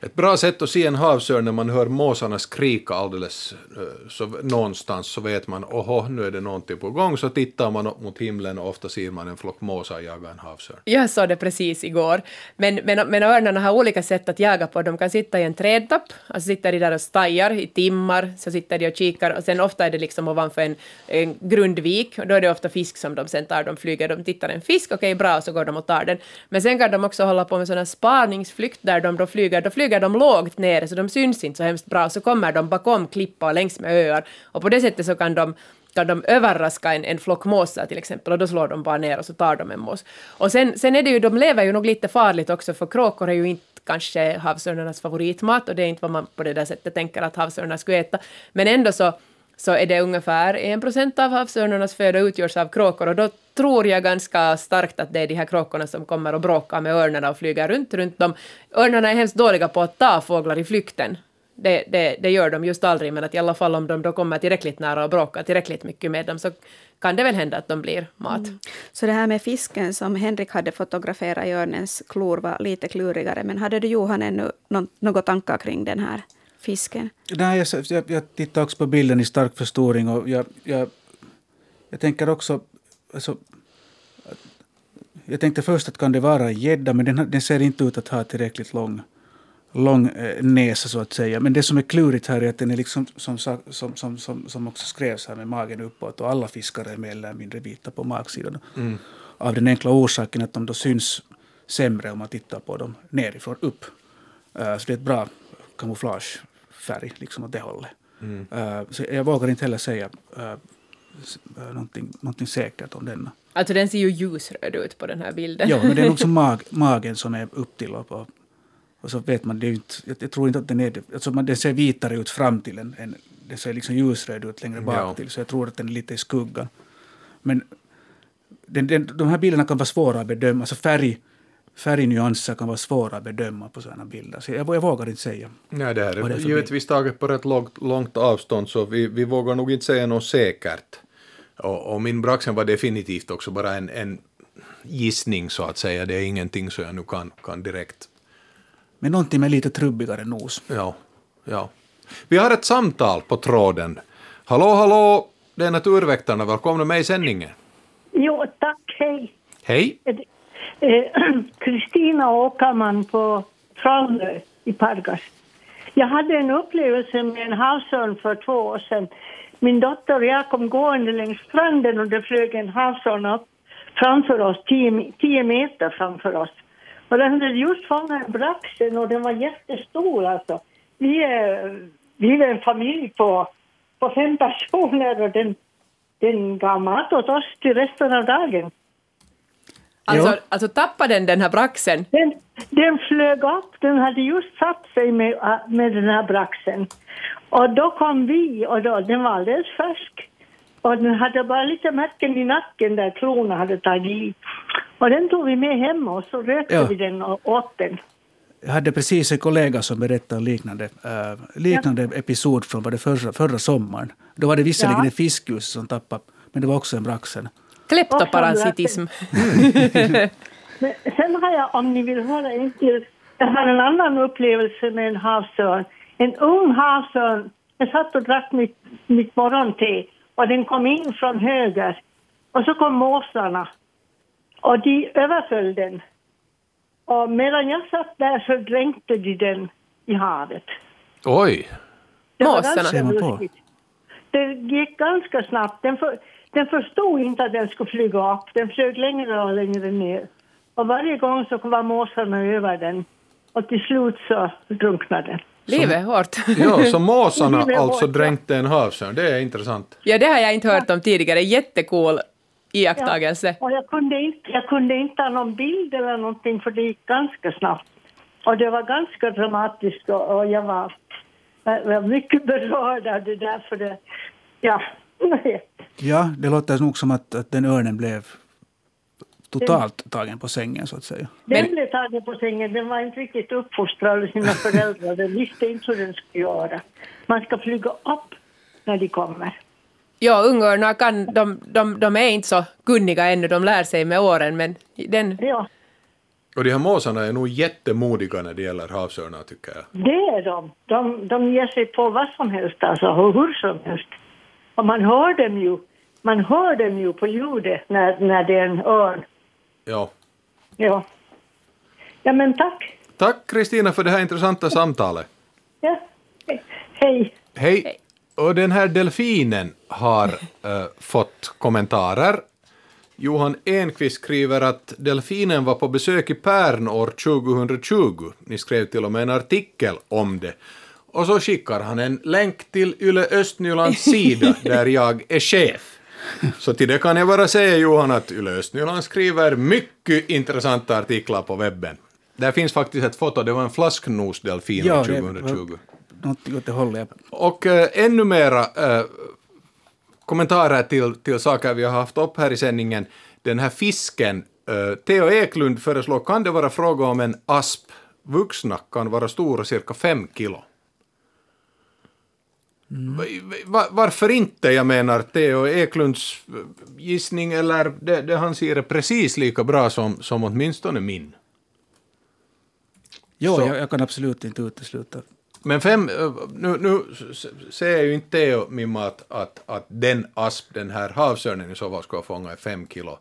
S1: ett bra sätt att se en havsörn när man hör måsarna skrika alldeles eh, så, någonstans så vet man oho, nu är det någonting på gång. Så tittar man upp mot himlen och ofta ser man en flock måsar jaga en havsörn.
S4: Jag såg det precis igår. Men, men, men örnarna har olika sätt att jaga på. De kan sitta i en trädtopp, alltså sitter de där och stajar i timmar, så sitter de och kikar och sen ofta är det liksom ovanför en, en grundvik och då är det ofta fisk som de sen tar. De flyger, de tittar en fisk, okej bra, och så går de och tar den. Men sen kan de också hålla på med sån här spaningsflykt där de då flyger, då flyger de lågt ner så de syns inte så hemskt bra, så kommer de bakom klippor längs med öar och på det sättet så kan de kan de överraska en, en flock måsar till exempel och då slår de bara ner och så tar de en mås. Och sen, sen är det ju, de lever ju nog lite farligt också för kråkor är ju inte kanske havsörnarnas favoritmat och det är inte vad man på det där sättet tänker att havsörnar skulle äta. Men ändå så, så är det ungefär en procent av havsörnarnas föda utgörs av kråkor och då tror jag ganska starkt att det är de här kråkorna som kommer och bråkar med örnarna och flyger runt, runt dem. Örnarna är hemskt dåliga på att ta fåglar i flykten. Det, det, det gör de just aldrig, men att i alla fall om de då kommer tillräckligt nära och bråkar tillräckligt mycket med dem så kan det väl hända att de blir mat. Mm.
S2: Så det här med fisken som Henrik hade fotograferat i örnens klor var lite klurigare. Men hade du Johan ännu några tankar kring den här fisken?
S3: Nej, jag, jag, jag tittar också på bilden i stark förstoring och jag, jag, jag tänker också... Alltså, jag tänkte först att kan det vara en gädda, men den, den ser inte ut att ha tillräckligt lång, lång eh, näsa så att säga. Men det som är klurigt här är att den är liksom som, som, som, som, som också skrevs här med magen uppåt och alla fiskar är mer eller mindre vita på magsidan. Av den enkla orsaken att de då syns sämre om man tittar på dem nerifrån upp. Eh, så det är ett bra kamouflagefärg liksom åt det hållet. Eh, så jag vågar inte heller säga. äh, någonting, någonting säkert om denna.
S4: Alltså den ser ju ljusröd ut på den här bilden.
S3: Ja, men det är nog som *laughs* mag, magen som är upp till och, och, och så vet man, det är inte, jag, jag tror inte att den är det. Alltså man, den ser vitare ut fram till en, en den ser liksom ljusröd ut längre bak
S1: Ja.
S3: till, så jag tror att den är lite i skuggan. Men den, den, de här bilderna kan vara svåra att bedöma, alltså färg, färgnyanser kan vara svåra att bedöma på sådana bilder. Så jag, jag vågar inte säga.
S1: Nej, det här
S3: är det
S1: givetvis taget på rätt långt, långt avstånd så vi, vi vågar nog inte säga något säkert. Och, och min Braxen var definitivt också bara en, en gissning så att säga. Det är ingenting så jag nu kan, kan direkt...
S3: Men någonting med lite trubbigare nos.
S1: Ja, ja. Vi har ett samtal på tråden. Hallå, hallå! Det är Naturväktarna. Välkomna med i sändningen.
S11: Jo, tack. Hej.
S1: Hej!
S11: Eh, *clears throat* Kristina Åkerman på Trollhättan i Pargas. Jag hade en upplevelse med en havsörn för två år sedan. Min dotter och jag kom gående längs stranden och det flög en havsörn upp framför oss, tio, tio meter framför oss. Och den hade just fångat braxen och den var jättestor alltså. Vi är, vi är en familj på, på fem personer och den, den gav mat åt oss till resten av dagen.
S4: Alltså,
S3: Ja.
S4: alltså tappade den den här braxen?
S11: Den, den flög upp, den hade just satt sig med, äh, med den här braxen. Och då kom vi och då, den var alldeles färsk. Och den hade bara lite märken i nacken där klorna hade tagit i. Och den tog vi med hem och så rökte
S3: Ja.
S11: vi den och åt den.
S3: Jag hade precis en kollega som berättade en liknande, äh, liknande episod från var det förra, förra sommaren. Då var det visserligen
S11: Ja.
S3: en fiskljus som tappade, men det var också en braxen.
S4: Kleptoparasitism.
S11: Men *laughs* sen har jag, om ni vill höra en till, jag har en annan upplevelse med en havsörn. En ung havsörn, jag satt och drack mitt, mitt morgonte och den kom in från höger. Och så kom måsarna och de överföll den. Och medan jag satt där så dränkte de den i havet.
S1: Oj!
S11: Det var
S4: Måsarna.
S11: ruskigt. Det gick ganska snabbt. Den, för, den förstod inte att den skulle flyga upp. Den flög längre och längre ner. Och varje gång så var måsarna över den. Och till slut så drunknade den.
S4: Livet är hårt. *laughs*
S1: Ja, så måsarna alltså
S11: hårt, ja.
S1: dränkte en havsörn. Det är intressant.
S4: Ja, det har jag inte hört om tidigare. Jättecool iakttagelse.
S11: Och jag kunde, inte, jag kunde inte ta någon bild eller någonting för det gick ganska snabbt. Och det var ganska dramatiskt och, och jag var, jag var mycket *laughs* berörd av det där för det, ja, *laughs*
S3: Ja, det låter nog som att, att den örnen blev totalt tagen på sängen så att säga.
S11: Den
S4: Men-
S11: blev tagen på sängen. Den var inte riktigt uppfostrad av sina föräldrar. Den visste inte hur den skulle göra. Man ska flyga upp när de kommer.
S4: Ja, ungörnar kan, de, de, de är inte så kunniga ännu, de lär sig med åren, men den,
S11: Ja,
S1: Och de här måsarna är nog jättemodiga när det gäller havsörnar tycker jag.
S11: det är de. de. De ger sig på vad som helst, alltså och hur som helst. Och man hör dem ju, man hör dem ju på ljudet när, när det är en örn.
S1: Ja.
S11: Ja. Ja, men tack.
S1: Tack Kristina för det här intressanta samtalet.
S11: Ja. Hej.
S1: Hej! Och den här delfinen har eh, fått kommentarer. Johan Enqvist skriver att delfinen var på besök i Pärn år 2020. Ni skrev till och med en artikel om det. Och så skickar han en länk till Yle Östnylands sida *laughs* där jag är chef. Så till det kan jag bara säga Johan att Yle Östnyland skriver mycket intressanta artiklar på webben. Där finns faktiskt ett foto, det var en flasknosdelfin
S3: Ja,
S1: år
S3: det-
S1: 2020.
S3: Någonting åt det hållet.
S1: Och äh, ännu mera äh, kommentarer till, till saker vi har haft upp här i sändningen. Den här fisken, äh, Theo Eklund föreslår, kan det vara fråga om en asp? Vuxna kan vara stora cirka fem kilo. Va- Varför inte? Jag menar, Theo Eklunds äh, gissning, eller det, det han ser är precis lika bra som, som åtminstone min.
S3: Jo, jag, jag kan absolut inte utesluta.
S1: Men fem, eh, nu, nu säger ju inte Theo Mimma att, att, att den asp, den här havsörnen i så fall ska fånga är fem kilo.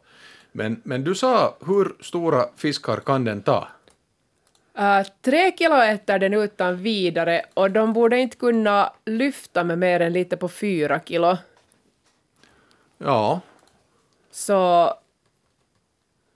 S1: Men, men du sa hur stora fiskar kan den ta?
S4: Uh, tre kilo äter den utan vidare och de borde inte kunna lyfta med mer än lite på fyra kilo.
S1: Ja,
S4: Så,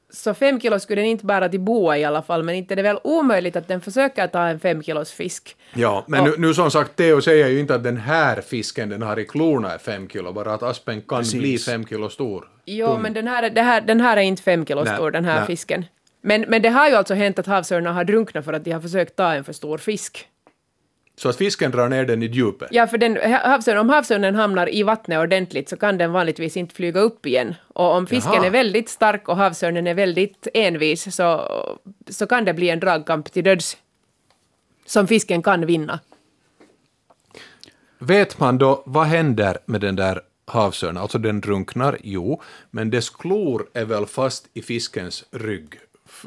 S4: så fem kilo skulle den inte bära till boa i alla fall, men inte är det väl omöjligt att den försöker ta en fem kilos fisk.
S1: Ja, men nu, nu som sagt, Teo säger ju inte att den här fisken den har i klorna är fem kilo, bara att aspen kan
S3: Precis.
S1: bli fem kilo stor.
S4: Jo,
S1: Tung.
S4: men den här, det här, den här är inte fem kilo
S1: Nej,
S4: stor, den här
S1: nej.
S4: fisken. Men, men det har ju alltså hänt att havsörnar har drunknat för att de har försökt ta en för stor fisk.
S1: Så att fisken drar ner den i djupet.
S4: Ja, för den, havsörn, om havsörnen hamnar i vattnet ordentligt så kan den vanligtvis inte flyga upp igen. Och om fisken
S1: Jaha.
S4: är väldigt stark och havsörnen är väldigt envis så, så kan det bli en dragkamp till döds som fisken kan vinna.
S1: Vet man då vad händer med den där havsörnen? Alltså den drunknar, jo, men dess klor är väl fast i fiskens rygg.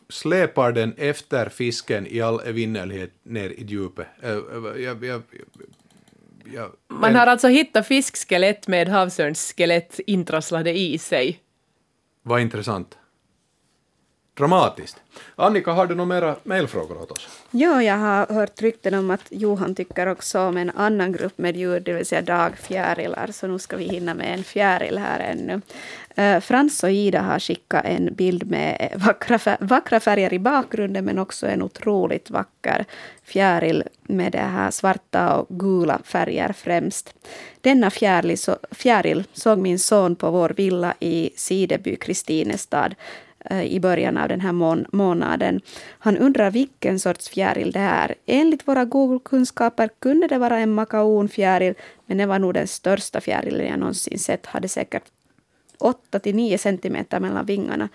S1: Släpar den efter fisken i all evinnerlighet ner i djupet? Äh, äh, jag, jag, jag,
S4: Man har alltså hittat fiskskelett med havsörnsskelett intrasslade i sig.
S1: Vad intressant. Dramatiskt. Annika, har du några mera mejlfrågor åt oss?
S2: Ja, jag har hört rykten om att Johan tycker också om en annan grupp med djur, det vill säga dagfjärilar, så nu ska vi hinna med en fjäril här ännu. Eh, Frans och Ida har skickat en bild med *laughs* vackra, fär- vackra färger i bakgrunden, men också en otroligt vacker fjäril med det här svarta och gula färger främst. Denna fjäril, så, fjäril såg min son på vår villa i Sideby, Kristinestad, Eh, i början av den här mån- månaden. Han undrar vilken sorts fjäril det är. Enligt våra Google-kunskaper kunde det vara en makaonfjäril, men det var nog den största fjärilen jag någonsin sett. Hade säkert 8 till 9 centimeter mellan vingarna.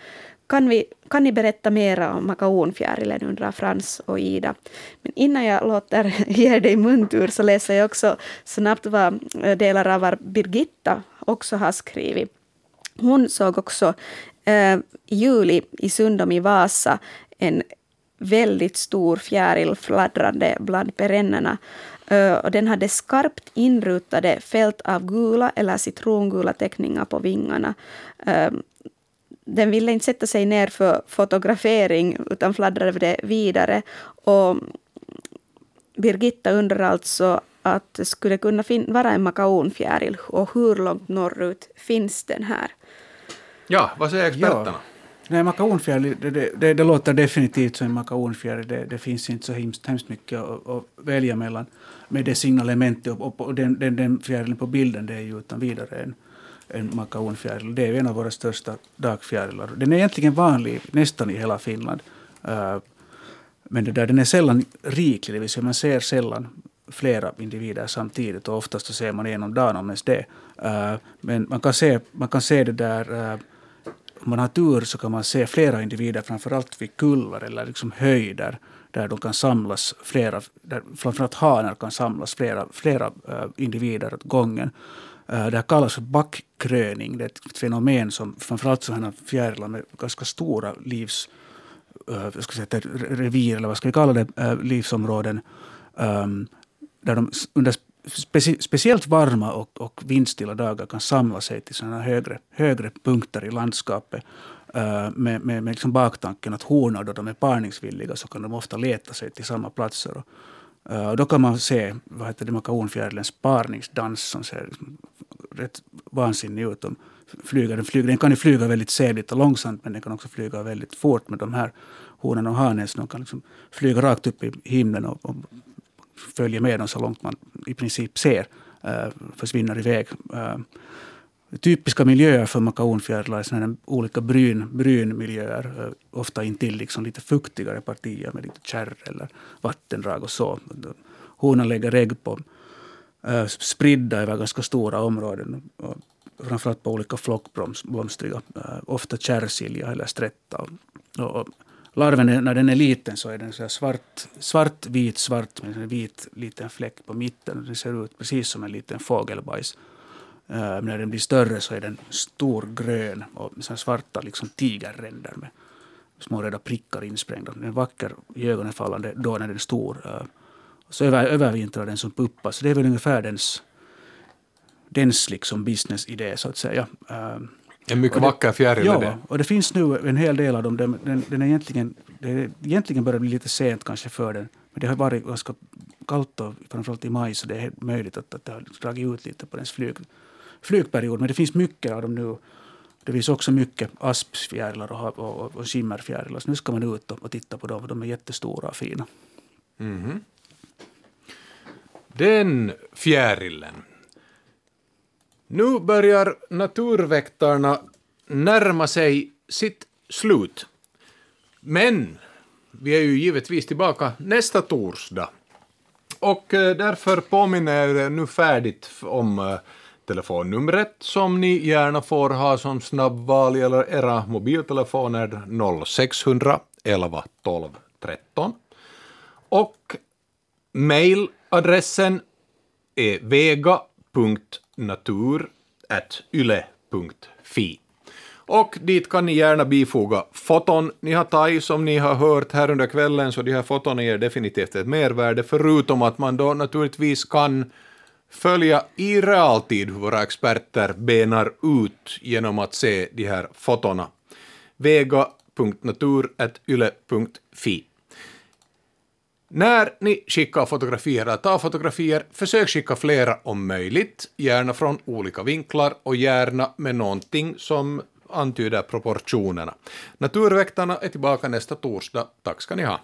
S2: Kan, vi, kan ni berätta mera om makaonfjärilen, undrar Frans och Ida. Men innan jag låter *laughs* ge dig muntur så läser jag också snabbt vad eh, delar av vad Birgitta också har skrivit. Hon såg också i juli i Sundom i Vasa en väldigt stor fjäril fladdrande bland perennerna. Eh, och den hade skarpt inrutade fält av gula eller citrongula teckningar på vingarna. Eh, den ville inte sätta sig ner för fotografering utan fladdrade vidare. Och Birgitta undrar alltså att det skulle kunna vara en makaonfjäril och hur långt norrut finns den här?
S1: Ja, vad säger experterna?
S3: Nej, makaonfjäril, det, det, det, det låter definitivt som en makaonfjäril. Det, det finns inte så hemskt, hemskt mycket att, att välja mellan med det signalementet. Och, och, och den, den, den fjärilen på bilden det är ju utan vidare en, en makaonfjäril. Det är en av våra största dagfjärilar. Den är egentligen vanlig nästan i hela Finland. Uh, men det där, den är sällan riklig, det vill säga man ser sällan flera individer samtidigt och oftast så ser man en om dagen om ens det. Uh, men man kan se, man kan se det där uh, om man har tur så kan man se flera individer, framförallt vid kullar eller liksom höjder, där de kan samlas flera, där framförallt hanar kan samlas flera, flera eh, individer åt gången. Eh, det här kallas för backkröning. Det är ett fenomen som framförallt sådana fjärilar med ganska stora livs eh, jag ska säga, revir, eller vad ska vi kalla det, livsområden, ehm, där de under speci speciellt varma och, och vindstilla dagar kan samla sig till sådana högre, högre punkter i landskapet uh, med, med, med liksom baktanken att honor, då de är parningsvilliga, så kan de ofta leta sig till samma platser. Och, uh, då kan man se vad heter det, makaonfjärilens parningsdans som ser liksom rätt vansinnig ut. De flyger, den, flyger, den kan ju flyga väldigt sävligt och långsamt men den kan också flyga väldigt fort med de här honorna och hanen. De kan liksom flyga rakt upp i himlen och, och följer med dem så långt man i princip ser. Eh, försvinner iväg. Eh, typiska miljöer för makaonfjärilar är sådana olika bryn, brynmiljöer. Eh, ofta intill liksom lite fuktigare partier med lite kärr eller vattendrag och så. Honan lägger ägg på spridda över ganska stora områden. Framförallt på olika flockblomstriga, ofta kärrsilja eller strätta. Och, och larven, är- när den är liten så är den så här svart, svart, vit, svart med en vit liten fläck på mitten. Den ser ut precis som en liten fågelbajs. Uh, när den blir större så är den stor grön och med så här svarta liksom tigerränder med små röda prickar insprängda. Den är vacker i då när den är stor. Uh, så över, övervintrar den som puppa. Så det är väl ungefär dens, dens liksom businessidé så att säga. Uh,
S1: en mycket
S3: och
S1: vacker fjäril är
S3: Ja,
S1: det.
S3: och det finns nu en hel del av dem. Den, den, den är egentligen, det är egentligen börjar bli lite sent kanske för den. Men det har varit ganska kallt och framförallt i maj så det är möjligt att, att det har dragit ut lite på dens flyg, flygperiod. Men det finns mycket av dem nu. Det finns också mycket aspfjärilar och, och, och skimmerfjärilar. Så nu ska man ut och, och titta på dem. De är jättestora och fina.
S1: Mhm. Den fjärilen. Nu börjar naturväktarna närma sig sitt slut. Men vi är ju givetvis tillbaka nästa torsdag. Och eh, därför påminner jag er nu färdigt om eh, telefonnumret som ni gärna får ha som snabbval eller era mobiltelefoner 0600 11 12 13. Och mailadressen är natur.yle.fi Och dit kan ni gärna bifoga foton. Ni har tagit som ni har hört här under kvällen, så de här fotona ger definitivt ett mervärde, förutom att man då naturligtvis kan följa i realtid hur våra experter benar ut genom att se de här fotona. vega.natur.yle.fi när ni skickar fotografier eller tar fotografier, försök skicka flera om möjligt, gärna från olika vinklar och gärna med någonting som antyder proportionerna. Naturväktarna är tillbaka nästa torsdag. Tack ska ni ha.